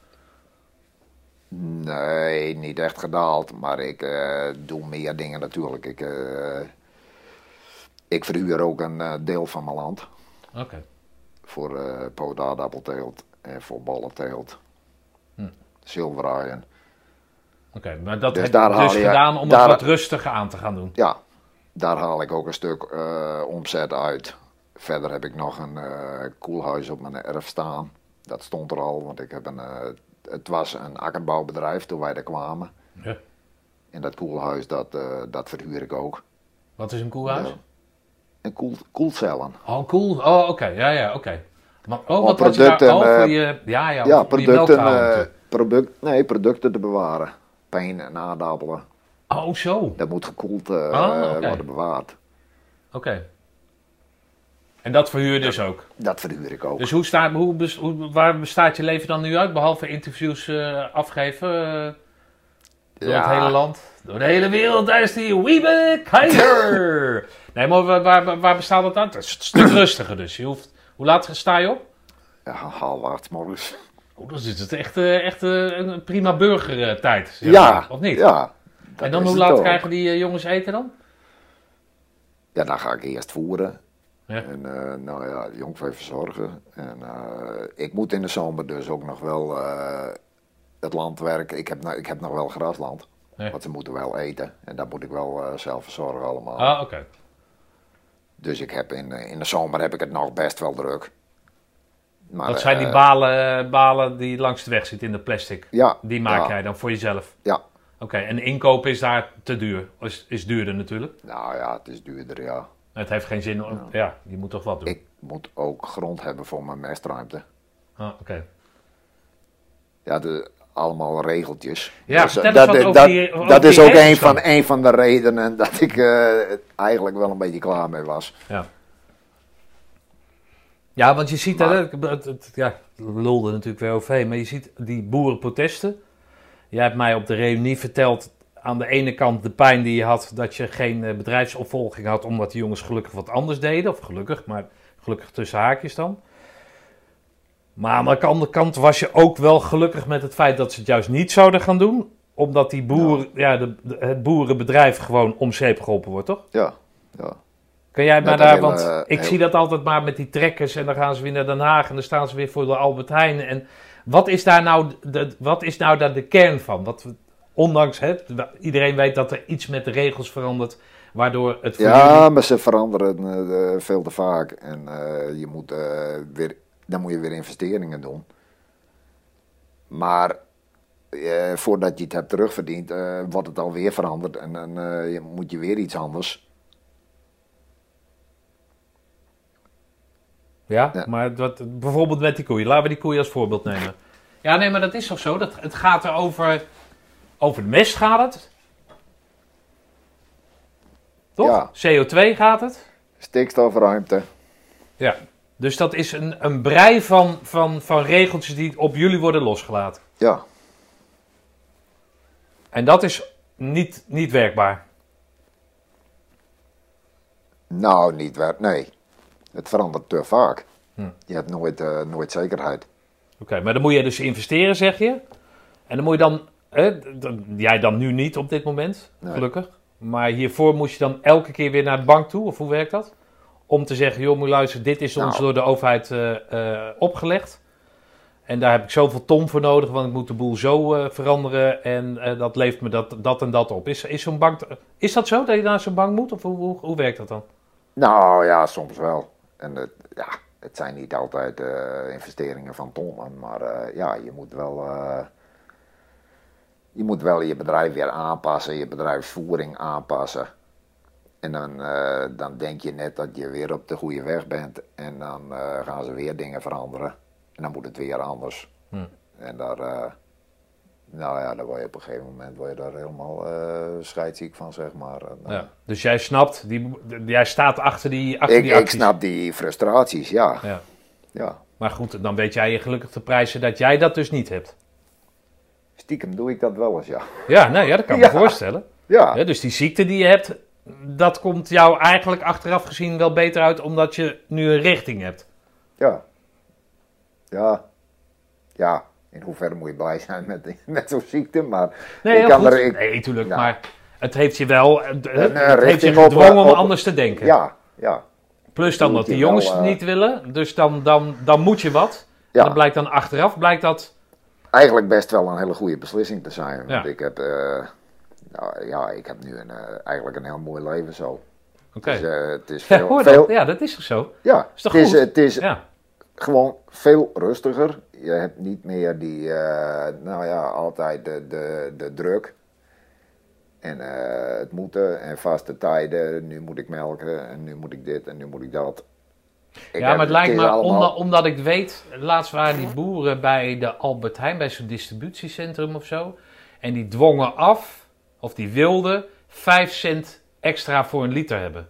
Nee, niet echt gedaald, maar ik eh, doe meer dingen natuurlijk. Ik, eh, ik verhuur ook een eh, deel van mijn land
Oké.
voor potaardappelteelt en voor ballenteelt.
Hm.
Zilveraaien.
Oké, maar dat
Dus
heb
daar
je dus
je-
gedaan om
daar-
het wat rustiger aan te gaan doen.
Ja, daar haal ik ook een stuk omzet uit. Verder heb ik nog een eh, koelhuis op mijn erf staan. Dat stond er al, want ik heb een, eh, het was een akkerbouwbedrijf toen wij er kwamen.
Ja.
En dat koelhuis, dat, eh, dat verhuur ik ook.
Wat is een koelhuis?
Ja. En koel, koelcellen.
Oh, cool. Oh, oké. Ja, ja, oké. Maar, oh,
Oh,
wat je
producten,
daar? Oh, voor je, ja, ja,
Ja,
je
producten, product, nee, producten te bewaren. Pijn en aardappelen.
Oh, zo. Oké.
Dat moet gekoeld
Ah, oké.
worden bewaard.
En dat verhuur je dus ook.
Dat verhuur ik ook.
Dus hoe staat, hoe, waar bestaat je leven dan nu uit? Behalve interviews eh, afgeven eh, door
Ja.
het hele land. Door de hele wereld, daar is die Wiebe Keizer. nee, maar waar, waar, waar bestaat dat uit? Het is een stuk rustiger dus. Je hoeft, hoe laat sta je op?
Ja, half acht morgens.
Oh, dan is het echt, eh, echt een prima burgertijd. zeg
Ja,
Of niet?
Ja.
en dan hoe laat krijgen die jongens eten dan?
Ja, dan ga ik eerst voeren.
Ja.
En eh, nou ja, jongvee verzorgen. En eh, ik moet in de zomer dus ook nog wel eh, het land werken. Ik heb, nou- ik heb nog wel grasland.
Nee.
Want ze moeten wel eten. En dat moet ik wel zelf verzorgen allemaal.
Ah, oké.
Dus ik heb in, in de zomer heb ik het nog best wel druk. Maar,
Dat zijn die balen, balen die langs de weg zitten in de plastic.
Ja.
Die maak
ja,
jij dan voor jezelf.
Ja.
Oké, en inkopen is daar te duur. Is, is duurder natuurlijk.
Nou ja, het is duurder, ja.
Het heeft geen zin om. Ja, je moet toch wat doen.
Ik moet ook grond hebben voor mijn mestruimte.
Ah, oké.
Ja, de, allemaal regeltjes.
Ja,
Dus,
vertel eens wat
dat,
over
dat,
die- over
dat
die
is ook een van, een van de redenen dat ik eh, eigenlijk wel een beetje klaar mee was.
Ja. Ja, want je ziet,
Maar-
hè, het, het, het- ja, lulde natuurlijk weer over, maar je ziet die boerenprotesten. Jij hebt mij op de reunie verteld, aan de ene kant de pijn die je had dat je geen eh, bedrijfsopvolging had, omdat die jongens gelukkig wat anders deden. Of gelukkig, maar gelukkig tussen haakjes dan. Maar aan de andere kant was je ook wel gelukkig met het feit dat ze het juist niet zouden gaan doen. Omdat die boer, ja, de, de- het boerenbedrijf gewoon om zeep geholpen wordt, toch?
Ja, ja.
Kan jij maar daar,
hele,
want
eh,
ik
heel-
zie dat altijd maar met die trekkers en dan gaan ze weer naar Den Haag en dan staan ze weer voor de Albert Heijn. En wat is daar nou de, wat is nou daar de kern van? We- ondanks het, iedereen weet dat er iets met de regels verandert, waardoor het voor
Ja,
jullie...
maar ze veranderen eh, veel te vaak. En eh, je moet, eh, weer, dan moet je weer investeringen doen. Maar eh, voordat je het hebt terugverdiend, eh, wordt het alweer veranderd. En dan eh, moet je weer iets anders.
Ja,
Ja.
maar wat, bijvoorbeeld met die koeien. Laten we die koeien als voorbeeld nemen. Ja, nee, maar dat is toch zo? Dat, het gaat er over, de mest gaat het. Toch?
Ja.
CO2 gaat het.
Stikstofruimte.
Ja. Dus dat is een, een brei van, van, van regeltjes die op jullie worden losgelaten.
Ja,
En dat is niet, niet werkbaar.
nou niet waar. Nee, het verandert te vaak.
Hm.
Je hebt nooit, eh, nooit zekerheid.
Oké, maar dan moet je dus investeren, zeg je. En dan moet je dan, jij dan nu niet op dit moment,
Nee.
gelukkig. Maar hiervoor moest je dan elke keer weer naar de bank toe, of hoe werkt dat? Om te zeggen, joh, moet luisteren, dit is ons
Nou.
door de overheid eh, eh, opgelegd. En daar heb ik zoveel ton voor nodig, want ik moet de boel zo eh, veranderen. En dat levert me dat, dat en dat op. Is, is zo'n bank, is dat zo, dat je naar zo'n bank moet? Of hoe, hoe, hoe werkt dat dan?
Nou ja, soms wel. En het, ja, het zijn niet altijd investeringen van tonnen, maar ja, je moet wel. Je moet wel je bedrijf weer aanpassen, je bedrijfsvoering aanpassen. En dan, eh, dan denk je net dat je weer op de goede weg bent. En dan eh, gaan ze weer dingen veranderen. En dan moet het weer anders.
Hm.
En daar, eh, nou ja, dan word je op een gegeven moment word je daar helemaal scheidsziek van, zeg maar.
Ja. Dus jij snapt, die, jij staat achter die, achter
ik,
die
ik
acties.
snap die frustraties, ja.
Ja.
ja.
Maar goed, dan weet jij je gelukkig te prijzen dat jij dat dus niet hebt.
Stiekem doe ik dat wel eens, ja.
Ja, nee, ja dat kan ik me voorstellen.
Ja,
Ja, dus die ziekte die je hebt, dat komt jou eigenlijk achteraf gezien wel beter uit omdat je nu een richting hebt.
ja. Ja. Ja, in hoeverre moet je blij zijn met, met zo'n ziekte, maar
Nee,
ik kan er... Ik,
Nee, tuurlijk,
Ja.
maar het heeft je wel, het, het
eh,
heeft je
richting op,
gedwongen om anders te denken.
ja, ja,
Plus dan dat die jongens
wel,
het
eh,
niet willen, dus dan, dan, dan moet je wat. En
ja.
dan blijkt dan achteraf, blijkt dat,
Eigenlijk best wel een hele goede beslissing te zijn. Want
Ja.
ik heb... eh, nou, ja, ik heb nu een, eh, eigenlijk een heel mooi leven zo.
oké.
Dus, eh, het is
Ja,
veel...
hoor
veel
dat? Ja, dat is toch zo?
ja,
Is toch
het, is,
goed?
het is
Ja,
gewoon veel rustiger. Je hebt niet meer die, nou ja, altijd de, de, de druk. En het moeten en vaste tijden. Nu moet ik melken en nu moet ik dit en nu moet ik dat. Ik
ja maar het lijkt me,
allemaal-
omdat, omdat ik weet, laatst waren die boeren bij de Albert Heijn, bij zo'n distributiecentrum of zo. En die dwongen af, of die wilden, 5 cent extra voor een liter hebben.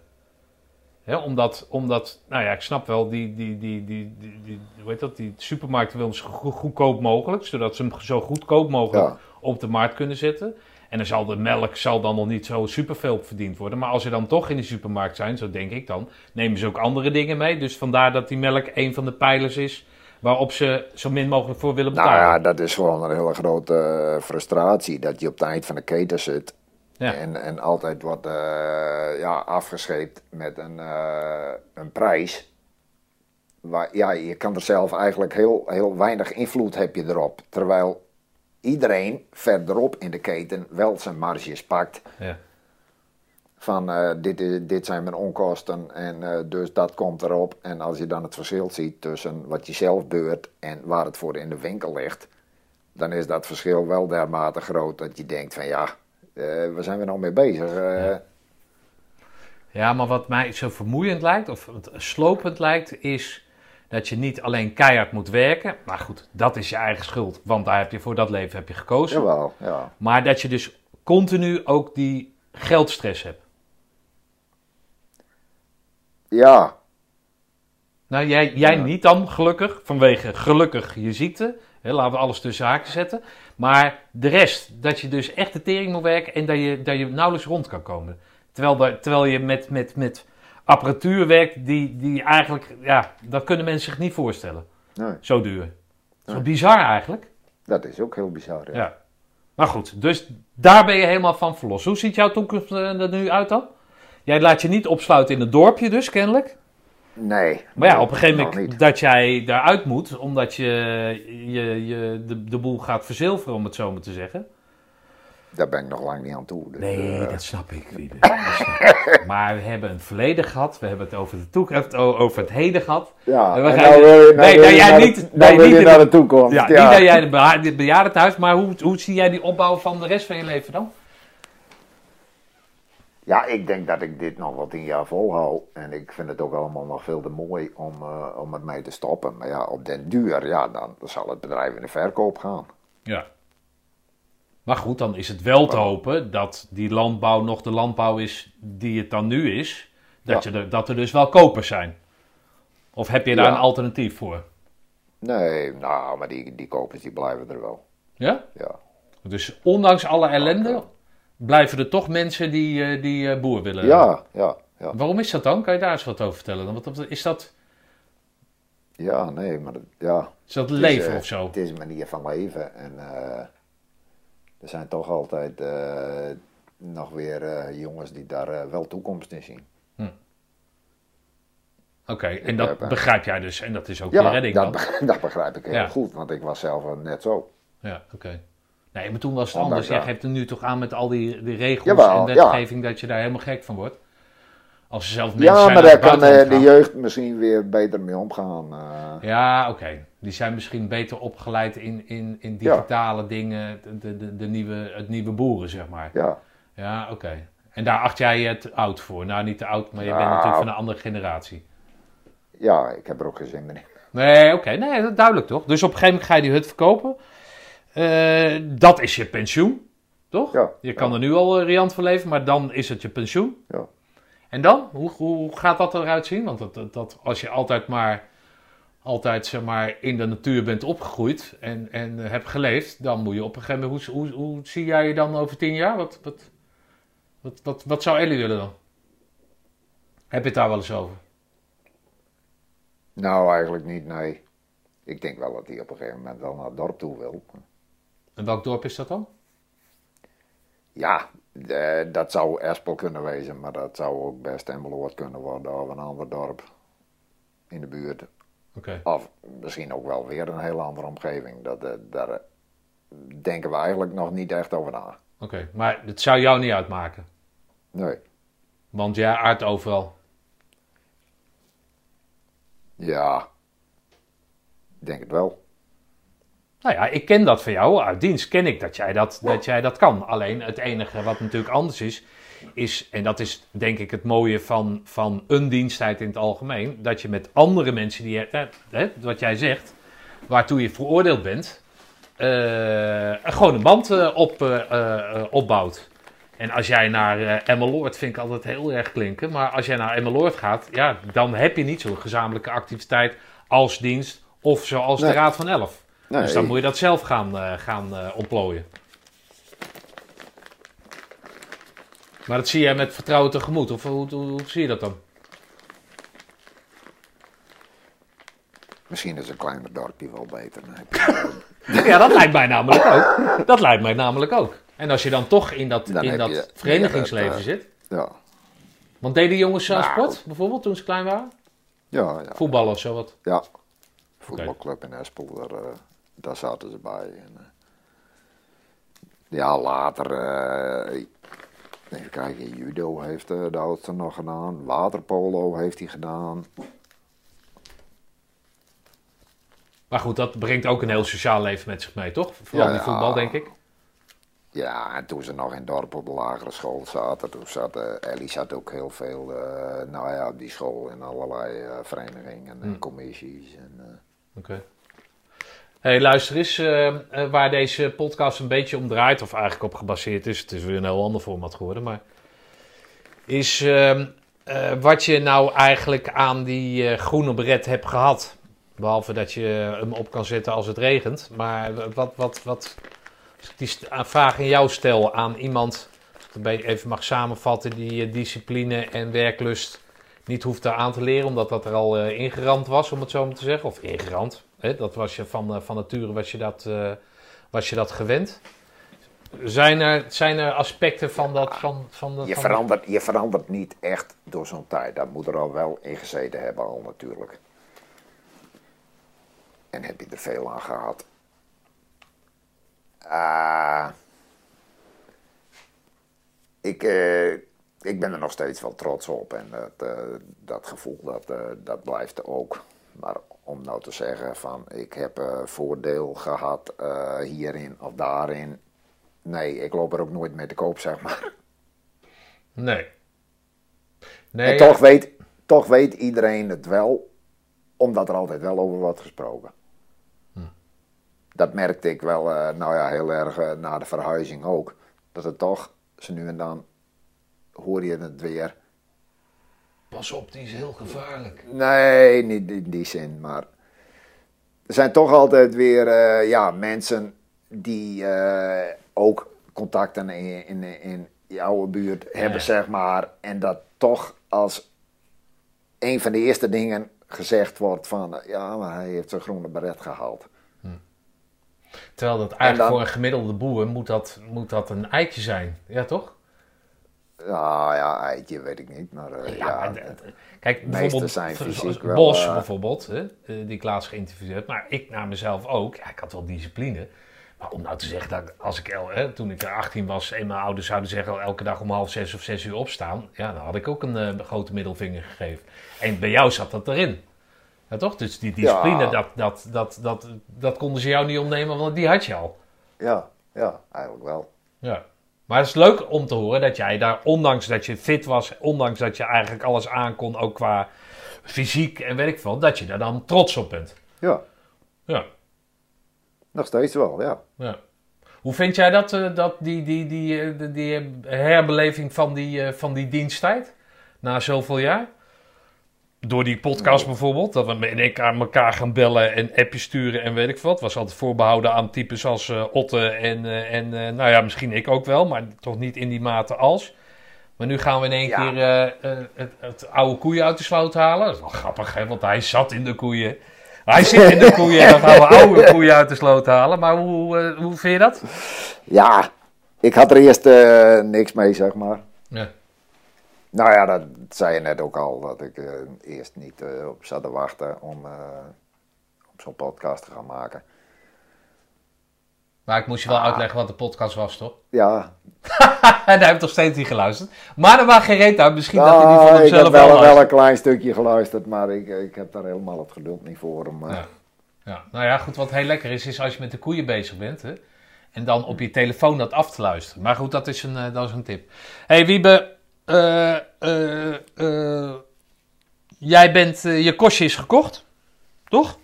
Hè, omdat, omdat, nou ja, ik snap wel, die, die, die, die, die, die, hoe heet dat, die supermarkten willen zo go- goedkoop mogelijk, zodat ze hem zo goedkoop mogelijk
Ja.
op de markt kunnen zetten. En dan zal de melk zal dan nog niet zo superveel verdiend worden. Maar als ze dan toch in de supermarkt zijn, zo denk ik dan, nemen ze ook andere dingen mee. Dus vandaar dat die melk een van de pijlers is waarop ze zo min mogelijk voor willen
Nou
betalen.
ja, dat is gewoon een hele grote eh, frustratie. Dat je op het eind van de keten zit.
Ja.
En, en altijd wordt eh, ja, afgescheept met een, eh, een prijs. Waar, ja, je kan er zelf eigenlijk heel, heel weinig invloed heb je erop. Terwijl iedereen verderop in de keten wel zijn marges pakt.
Ja.
Van eh, dit, is, dit zijn mijn onkosten en eh, dus dat komt erop. En als je dan het verschil ziet tussen wat je zelf beurt en waar het voor in de winkel ligt, dan is dat verschil wel dermate groot dat je denkt van ja, eh waar zijn we nou mee bezig? Eh,
Ja, maar wat mij zo vermoeiend lijkt, of slopend lijkt, is dat je niet alleen keihard moet werken. Maar goed, dat is je eigen schuld, want daar heb je voor dat leven heb je gekozen.
Jawel, ja.
Maar dat je dus continu ook die geldstress hebt.
Ja,
Nou, jij, jij
Ja.
niet dan, gelukkig, vanwege gelukkig je ziekte. Hè, laten we alles tussen haakjes zetten. Maar de rest, dat je dus echt de tering moet werken en dat je, dat je nauwelijks rond kan komen. Terwijl, terwijl je met, met, met apparatuur werkt die, die eigenlijk, ja, dat kunnen mensen zich niet voorstellen.
nee,
Zo duur. Zo
Nee.
bizar eigenlijk.
dat is ook heel bizar. Ja.
Ja. Maar goed, dus daar ben je helemaal van verlost. Hoe ziet jouw toekomst eh, er nu uit dan? Jij laat je niet opsluiten in het dorpje dus, kennelijk.
Nee.
Maar ja, op een gegeven moment dat jij daaruit moet, omdat je, je, je de, de boel gaat verzilveren, om het zo maar te zeggen.
Daar ben ik nog lang niet aan toe. Dus, eh,
dat snap ik, Wiebe. Ik. Maar we hebben een verleden gehad, we hebben het over de toekomst, over het heden gehad.
ja,
en we
en
gaan-
nou wil je, nou
Nee,
wil je
jij
naar
niet-
de- nou
niet
naar
de-
toekomst.
Ja,
Ja,
niet dat jij bejaardentehuis, maar hoe, hoe zie jij die opbouw van de rest van je leven dan?
Ja, ik denk dat ik dit nog wel tien jaar volhoud. En ik vind het ook allemaal nog veel te mooi om, eh, om het mee te stoppen. Maar ja, op den duur, ja, dan zal het bedrijf in de verkoop gaan.
Ja. Maar goed, dan is het wel te hopen dat die landbouw nog de landbouw is die het dan nu is. Dat,
Ja.
je er, dat er dus wel kopers zijn. Of heb je daar
Ja.
een alternatief voor?
Nee, nou, maar die, die kopers die blijven er wel.
Ja?
Ja.
Dus ondanks alle ellende blijven er toch mensen die, eh, die eh, boer willen.
Ja, ja, ja.
Waarom is dat dan? Kan je daar eens wat over vertellen? Wat- is dat,
Ja, nee, maar ja.
is dat
is,
leven
eh,
of zo?
Het is een manier van leven. En er zijn toch altijd eh, nog weer eh, jongens die daar eh, wel toekomst in zien.
Oké, en dat
heb,
begrijp jij dus. En dat is ook je
Ja,
redding
dat,
dan?
dat begrijp ik heel
Ja.
goed, want ik was zelf net zo.
Ja, oké. Nee, maar toen was het
Ondanks
anders. Jij geeft er nu toch aan met al die, die regels
Jawel,
en wetgeving dat je daar helemaal gek van wordt. Als er zelf mensen
Ja,
zijn
maar daar kan de
gaan.
jeugd misschien weer beter mee omgaan.
Ja, oké. Die zijn misschien beter opgeleid in, in, in digitale dingen, de, de, de, nieuwe, het nieuwe boeren, zeg maar.
ja.
Ja, oké. En daar acht jij je te oud voor? Nou, niet te oud, maar je bent natuurlijk van een andere generatie.
ja, ik heb er ook geen zin meer in.
Nee, oké. Nee, dat duidelijk toch? Dus op een gegeven moment ga je die hut verkopen. Eh, dat is je pensioen, toch?
Ja,
Je kan er nu al eh, riant van leven, maar dan is het je pensioen.
Ja.
En dan? Hoe, hoe gaat dat eruit zien? Want dat, dat, dat, als je altijd maar, altijd, zeg maar in de natuur bent opgegroeid en, en eh, hebt geleefd, dan moet je op een gegeven moment... Hoe, hoe, hoe zie jij je dan over tien jaar? Wat, wat, wat, wat, wat zou Ellie willen dan? Heb je het daar wel eens over?
Nou, eigenlijk niet, nee. Ik denk wel dat hij op een gegeven moment wel naar het dorp toe wil.
En welk dorp is dat dan?
Ja, dat zou Espel kunnen wezen, maar dat zou ook best Emmeloord kunnen worden of een ander dorp in de buurt. Of misschien ook wel weer een hele andere omgeving. Dat, eh, daar eh, denken we eigenlijk nog niet echt over na.
Oké, maar het zou jou niet uitmaken.
Nee.
Want jij aardt overal.
Ja, ik denk het wel.
Nou ja, ik ken dat van jou. Uit dienst ken ik dat jij dat, dat jij dat kan. Alleen het enige wat natuurlijk anders is, is, en dat is denk ik het mooie van, van een diensttijd in het algemeen, dat je met andere mensen die hè, hè, wat jij zegt, waartoe je veroordeeld bent, eh, gewoon een band eh, op, opbouwt. En als jij naar eh Emmeloord, vind ik altijd heel erg klinken, maar als jij naar Emmeloord gaat, ja, dan heb je niet zo'n gezamenlijke activiteit als dienst of zoals de. Raad van Elf.
Nee,
Dus dan moet je dat zelf gaan, gaan ontplooien. Maar dat zie jij met vertrouwen tegemoet, of hoe, hoe, hoe zie je dat dan?
Misschien is een kleiner dorpje wel beter. Nee.
Ja, dat lijkt mij namelijk ook. Dat lijkt mij namelijk ook. En als je dan toch in dat,
Dan
in dat
je
verenigingsleven zit.
Ja,
Want deden jongens aan
Nou.
sport, bijvoorbeeld, toen ze klein waren?
ja, ja.
Voetballen of zo wat?
ja. Voetbalclub in Espel, daar, eh, daar zaten ze bij. En, eh, Ja, later. eh, even kijken, judo heeft eh, de oudste nog gedaan. Waterpolo heeft hij gedaan.
Maar goed, dat brengt ook een heel sociaal leven met zich mee, toch? Vooral
Ja,
die voetbal, denk ik.
Ja, en toen ze nog in dorp op de lagere school zaten, toen zat eh, Ellie zat ook heel veel, eh, nou ja, op die school in allerlei verenigingen en commissies. En,
Oké. Hey, luister eens, eh, eh, waar deze podcast een beetje om draait, of eigenlijk op gebaseerd is, het is weer een heel ander format geworden, maar is ehm, eh, wat je nou eigenlijk aan die groene beret hebt gehad. Behalve dat je hem op kan zetten als het regent. Maar wat, wat, wat, als ik die vraag aan jou stel aan iemand, als ik even mag samenvatten, die discipline en werklust niet hoeft aan te leren, omdat dat er al ingerand was, om het zo maar te zeggen. Of ingerand. Hè? Dat was je van, eh, van nature was je, dat, eh, was je dat gewend. Zijn er, zijn er aspecten van dat... Van, van, de-
je,
van
verandert, je verandert niet echt door zo'n tijd. Dat moet er al wel in gezeten hebben al natuurlijk. En heb je er veel aan gehad. Ah, ik, eh, ik ben er nog steeds wel trots op. En dat, dat gevoel dat, dat blijft ook. Maar om nou te zeggen van ik heb eh, voordeel gehad eh, hierin of daarin. Nee, ik loop er ook nooit mee te koop, zeg maar.
Nee. Nee,
en toch weet, toch weet iedereen het wel, omdat er altijd wel over wordt gesproken. Dat merkte ik wel, eh, nou ja, heel erg eh, na de verhuizing ook. Dat het toch, zo nu en dan, hoor je het weer.
Pas op, die is heel gevaarlijk.
Nee, niet in die zin, maar er zijn toch altijd weer eh, ja, mensen die eh, ook contacten in, in, in jouw buurt hebben, zeg maar. En dat toch als een van de eerste dingen gezegd wordt van, eh, ja, maar hij heeft zijn groene beret gehaald.
Terwijl dat eigenlijk
dan-
voor een gemiddelde boer moet dat, moet dat een eitje zijn. Ja, toch?
Nou ja, eitje weet ik niet, maar eh, ja,
d- Kijk, bijvoorbeeld
zijn
zoals
fysiek wel,
Bos
eh,
bijvoorbeeld, hè, eh, die ik laatst geïnterviewd heb. Maar ik naar mezelf ook. Ja, ik had wel discipline. Maar om nou te zeggen dat als ik, hè, toen ik 18 was en mijn ouders zouden zeggen elke dag om half zes of zes uur opstaan. Ja, dan had ik ook een eh, grote middelvinger gegeven. En bij jou zat dat erin. Ja, toch? Dus die discipline,
Ja.
dat, dat, dat, dat, dat konden ze jou niet ontnemen, want die had je al.
ja, ja, eigenlijk wel.
Ja. Maar het is leuk om te horen dat jij daar, ondanks dat je fit was, ondanks dat je eigenlijk alles aankon, ook qua fysiek en weet ik veel, dat je daar dan trots op bent.
Ja,
Ja.
nog steeds wel, ja.
ja. Hoe vind jij dat, eh, dat die, die, die, eh, die, die herbeleving van die, eh, van die diensttijd? Na zoveel jaar? Door die podcast bijvoorbeeld, dat we met ik aan elkaar gaan bellen en appjes sturen en weet ik wat. Was altijd voorbehouden aan types als eh, Otte en, eh, en eh, nou ja, misschien ik ook wel, maar toch niet in die mate als. Maar nu gaan we in één
Ja.
keer het, het oude koeien uit de sloot halen. Dat is wel grappig, hè, want hij zat in de koeien. Hij zit in de koeien en dan gaan we oude koeien uit de sloot halen. Maar hoe, hoe vind je dat?
Ja, ik had er eerst niks mee, zeg maar.
Ja.
Nou ja, dat zei je net ook al, dat ik eh, eerst niet eh, op zat te wachten om, eh, om zo'n podcast te gaan maken.
Maar ik moest je wel uitleggen wat de podcast was, toch?
Ja,
En hij heeft nog steeds niet geluisterd. Maar er was geen reet uit. Misschien dat hij die
nou,
van
ik heb
hemzelf
wel,
wel
wel
luistert.
een klein stukje geluisterd, maar ik, ik heb daar helemaal het geduld niet voor. eh,
Ja. Ja, nou ja, goed, wat heel lekker is, is als je met de koeien bezig bent, hè, en dan op je telefoon dat af te luisteren. Maar goed, dat is een, eh, dat is een tip. hey, Wiebe, eh, eh, eh, jij bent, je kostje is gekocht, toch?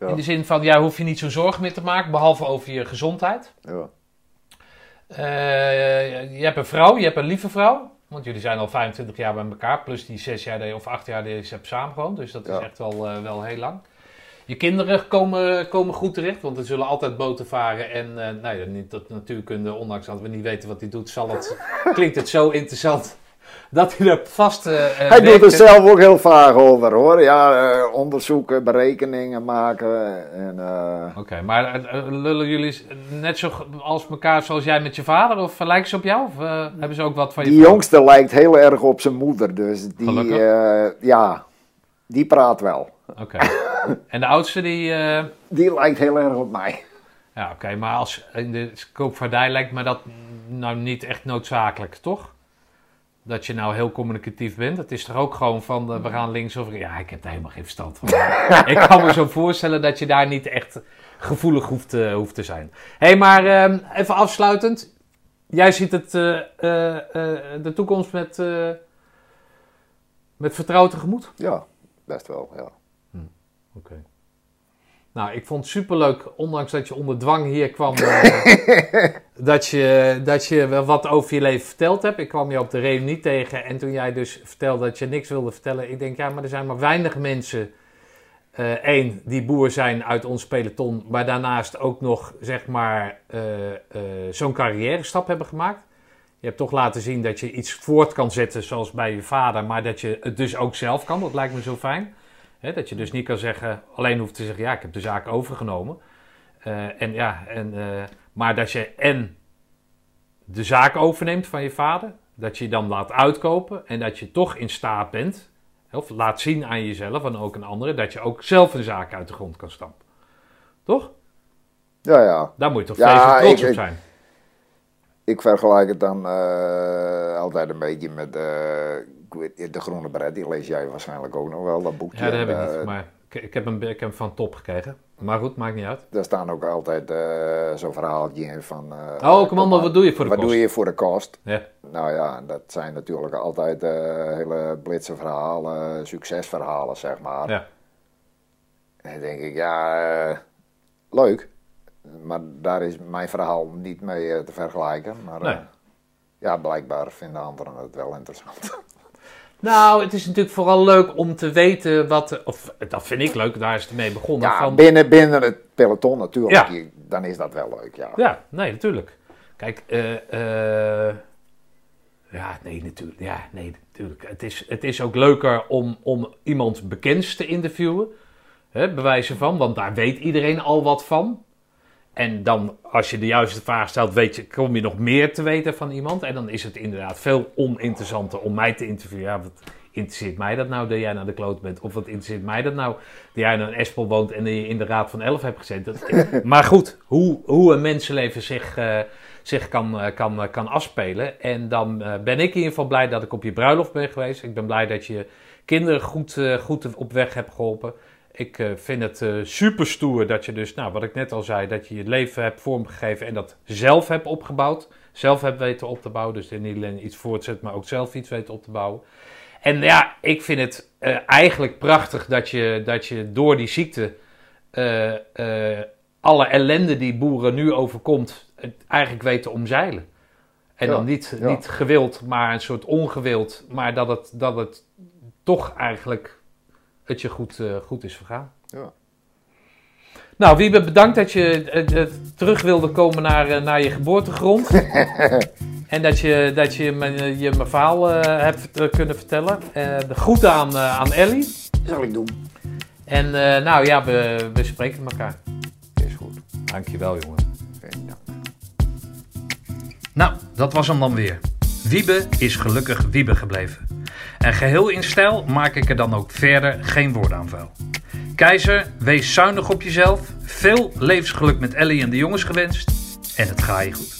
Ja.
In de zin van, ja, hoef je niet zo'n zorgen meer te maken, behalve over je gezondheid.
ja.
Je hebt een vrouw, je hebt een lieve vrouw. Want jullie zijn al 25 jaar bij elkaar. Plus die 6 jaar of 8 jaar die je hebt samengewoond. Dus dat is echt wel, wel heel lang. Je kinderen komen, komen goed terecht. Want er zullen altijd boten varen. En eh nou ja, niet dat natuurkunde, ondanks dat we niet weten wat hij doet, zal het, klinkt het zo interessant. Dat hij er vast eh,
Hij doet er zelf ook heel vaag over hoor. Ja, onderzoeken, berekeningen maken. En,
Oké, maar lullen jullie net zo als elkaar zoals jij met je vader? Of lijken ze op jou? Of eh, hebben ze ook wat van je
die jongste lijkt heel erg op zijn moeder, dus die, ja, die praat wel.
Oké. En de oudste die... eh,
Die lijkt heel erg op mij.
Ja, oké, maar als in de koopvaardij lijkt me dat nou niet echt noodzakelijk, toch? Dat je nou heel communicatief bent. Het is toch ook gewoon van we gaan links of Ja, ik heb daar helemaal geen verstand van. ik kan me zo voorstellen dat je daar niet echt gevoelig hoeft, eh, hoeft te zijn. Hé, hey, maar ehm, even afsluitend. Jij ziet het, eh, de toekomst met, met vertrouwen tegemoet?
Ja, best wel, ja.
Oké. Nou, ik vond het superleuk, ondanks dat je onder dwang hier kwam, eh, dat, je, dat je wel wat over je leven verteld hebt. Ik kwam je op de reunie tegen en toen jij dus vertelde dat je niks wilde vertellen, ik denk, ja, maar er zijn maar weinig mensen, één, die boer zijn uit ons peloton, maar daarnaast ook nog, zeg maar, eh, eh, zo'n carrière stap hebben gemaakt. Je hebt toch laten zien dat je iets voort kan zetten, zoals bij je vader, maar dat je het dus ook zelf kan. Dat lijkt me zo fijn. Dat je dus niet kan zeggen, alleen hoeft te zeggen, ja, ik heb de zaak overgenomen. Eh, en ja, en, eh, maar dat je en de zaak overneemt van je vader, dat je je dan laat uitkopen en dat je toch in staat bent, of laat zien aan jezelf en ook aan anderen, dat je ook zelf een zaak uit de grond kan stampen. Toch?
Ja, ja.
Daar moet je toch
Ja,
vreselijk trots
ik-
op zijn.
Ik vergelijk het dan eh, altijd een beetje met eh, ik De Groene Beret. Die lees jij waarschijnlijk ook nog wel, dat boekje.
Ja, dat heb ik
Eh,
niet, maar ik, ik, heb hem, ik heb hem van top gekregen. Maar goed, maakt niet uit.
Daar staan ook altijd eh, zo'n verhaaltje in van... eh,
Oh, commando, wat doe je voor de
wat
kost?
doe je voor de kost?
Ja.
Nou ja, dat zijn natuurlijk altijd eh, hele blitse verhalen, succesverhalen, zeg maar.
Ja.
En dan denk ik, ja, eh, leuk. Maar daar is mijn verhaal niet mee eh, te vergelijken. Maar
Nee.
eh, ja, blijkbaar vinden anderen het wel interessant.
Nou, het is natuurlijk vooral leuk om te weten wat. Of dat vind ik leuk, daar is het mee begonnen.
ja,
van,
binnen, binnen het peloton natuurlijk.
Ja.
Dan is dat wel leuk, ja.
ja, nee, natuurlijk. Kijk, eh, eh, ja, nee, natuurlijk. Ja, nee, natuurlijk. Het is, het is ook leuker om, om iemand bekends te interviewen. Hè, bewijzen van, want daar weet iedereen al wat van. En dan, als je de juiste vraag stelt, weet je, kom je nog meer te weten van iemand. En dan is het inderdaad veel oninteressanter om mij te interviewen. Ja, wat interesseert mij dat nou dat jij naar de kloot bent? Of wat interesseert mij dat nou dat jij naar een Espel woont en je in de Raad van Elf hebt gezeten? Dat- maar goed, hoe, hoe een mensenleven zich, eh, zich kan, eh, kan, eh, kan afspelen. En dan ben ik in ieder geval blij dat ik op je bruiloft ben geweest. Ik ben blij dat je kinderen goed, goed op weg hebt geholpen. Ik eh, vind het eh, super stoer dat je dus, nou wat ik net al zei, dat je je leven hebt vormgegeven en dat zelf hebt opgebouwd. Zelf hebt weten op te bouwen. Dus niet alleen iets voortzet, maar ook zelf iets weten op te bouwen. En ja, ik vind het eh, eigenlijk prachtig dat je, dat je door die ziekte alle ellende die boeren nu overkomt, het eigenlijk weten te omzeilen. En
Ja,
dan niet,
ja.
niet gewild, maar een soort ongewild, maar dat het, dat het toch eigenlijk het je goed, eh, goed is vergaan.
Ja.
Nou, Wiebe, bedankt dat je eh, eh, terug wilde komen naar, naar je geboortegrond. en dat je, dat je me, je mijn verhaal eh, hebt kunnen vertellen. Eh, de groeten aan, aan Ellie.
Zal ik doen.
En eh, nou ja, we, we spreken elkaar.
Is goed.
Dankjewel, jongen.
Nou, dat was hem dan weer. Wiebe is gelukkig Wiebe gebleven. En geheel in stijl maak ik er dan ook verder geen woord aan vuil. Keizer, wees zuinig op jezelf. Veel levensgeluk met Ellie en de jongens gewenst. En het gaat je goed.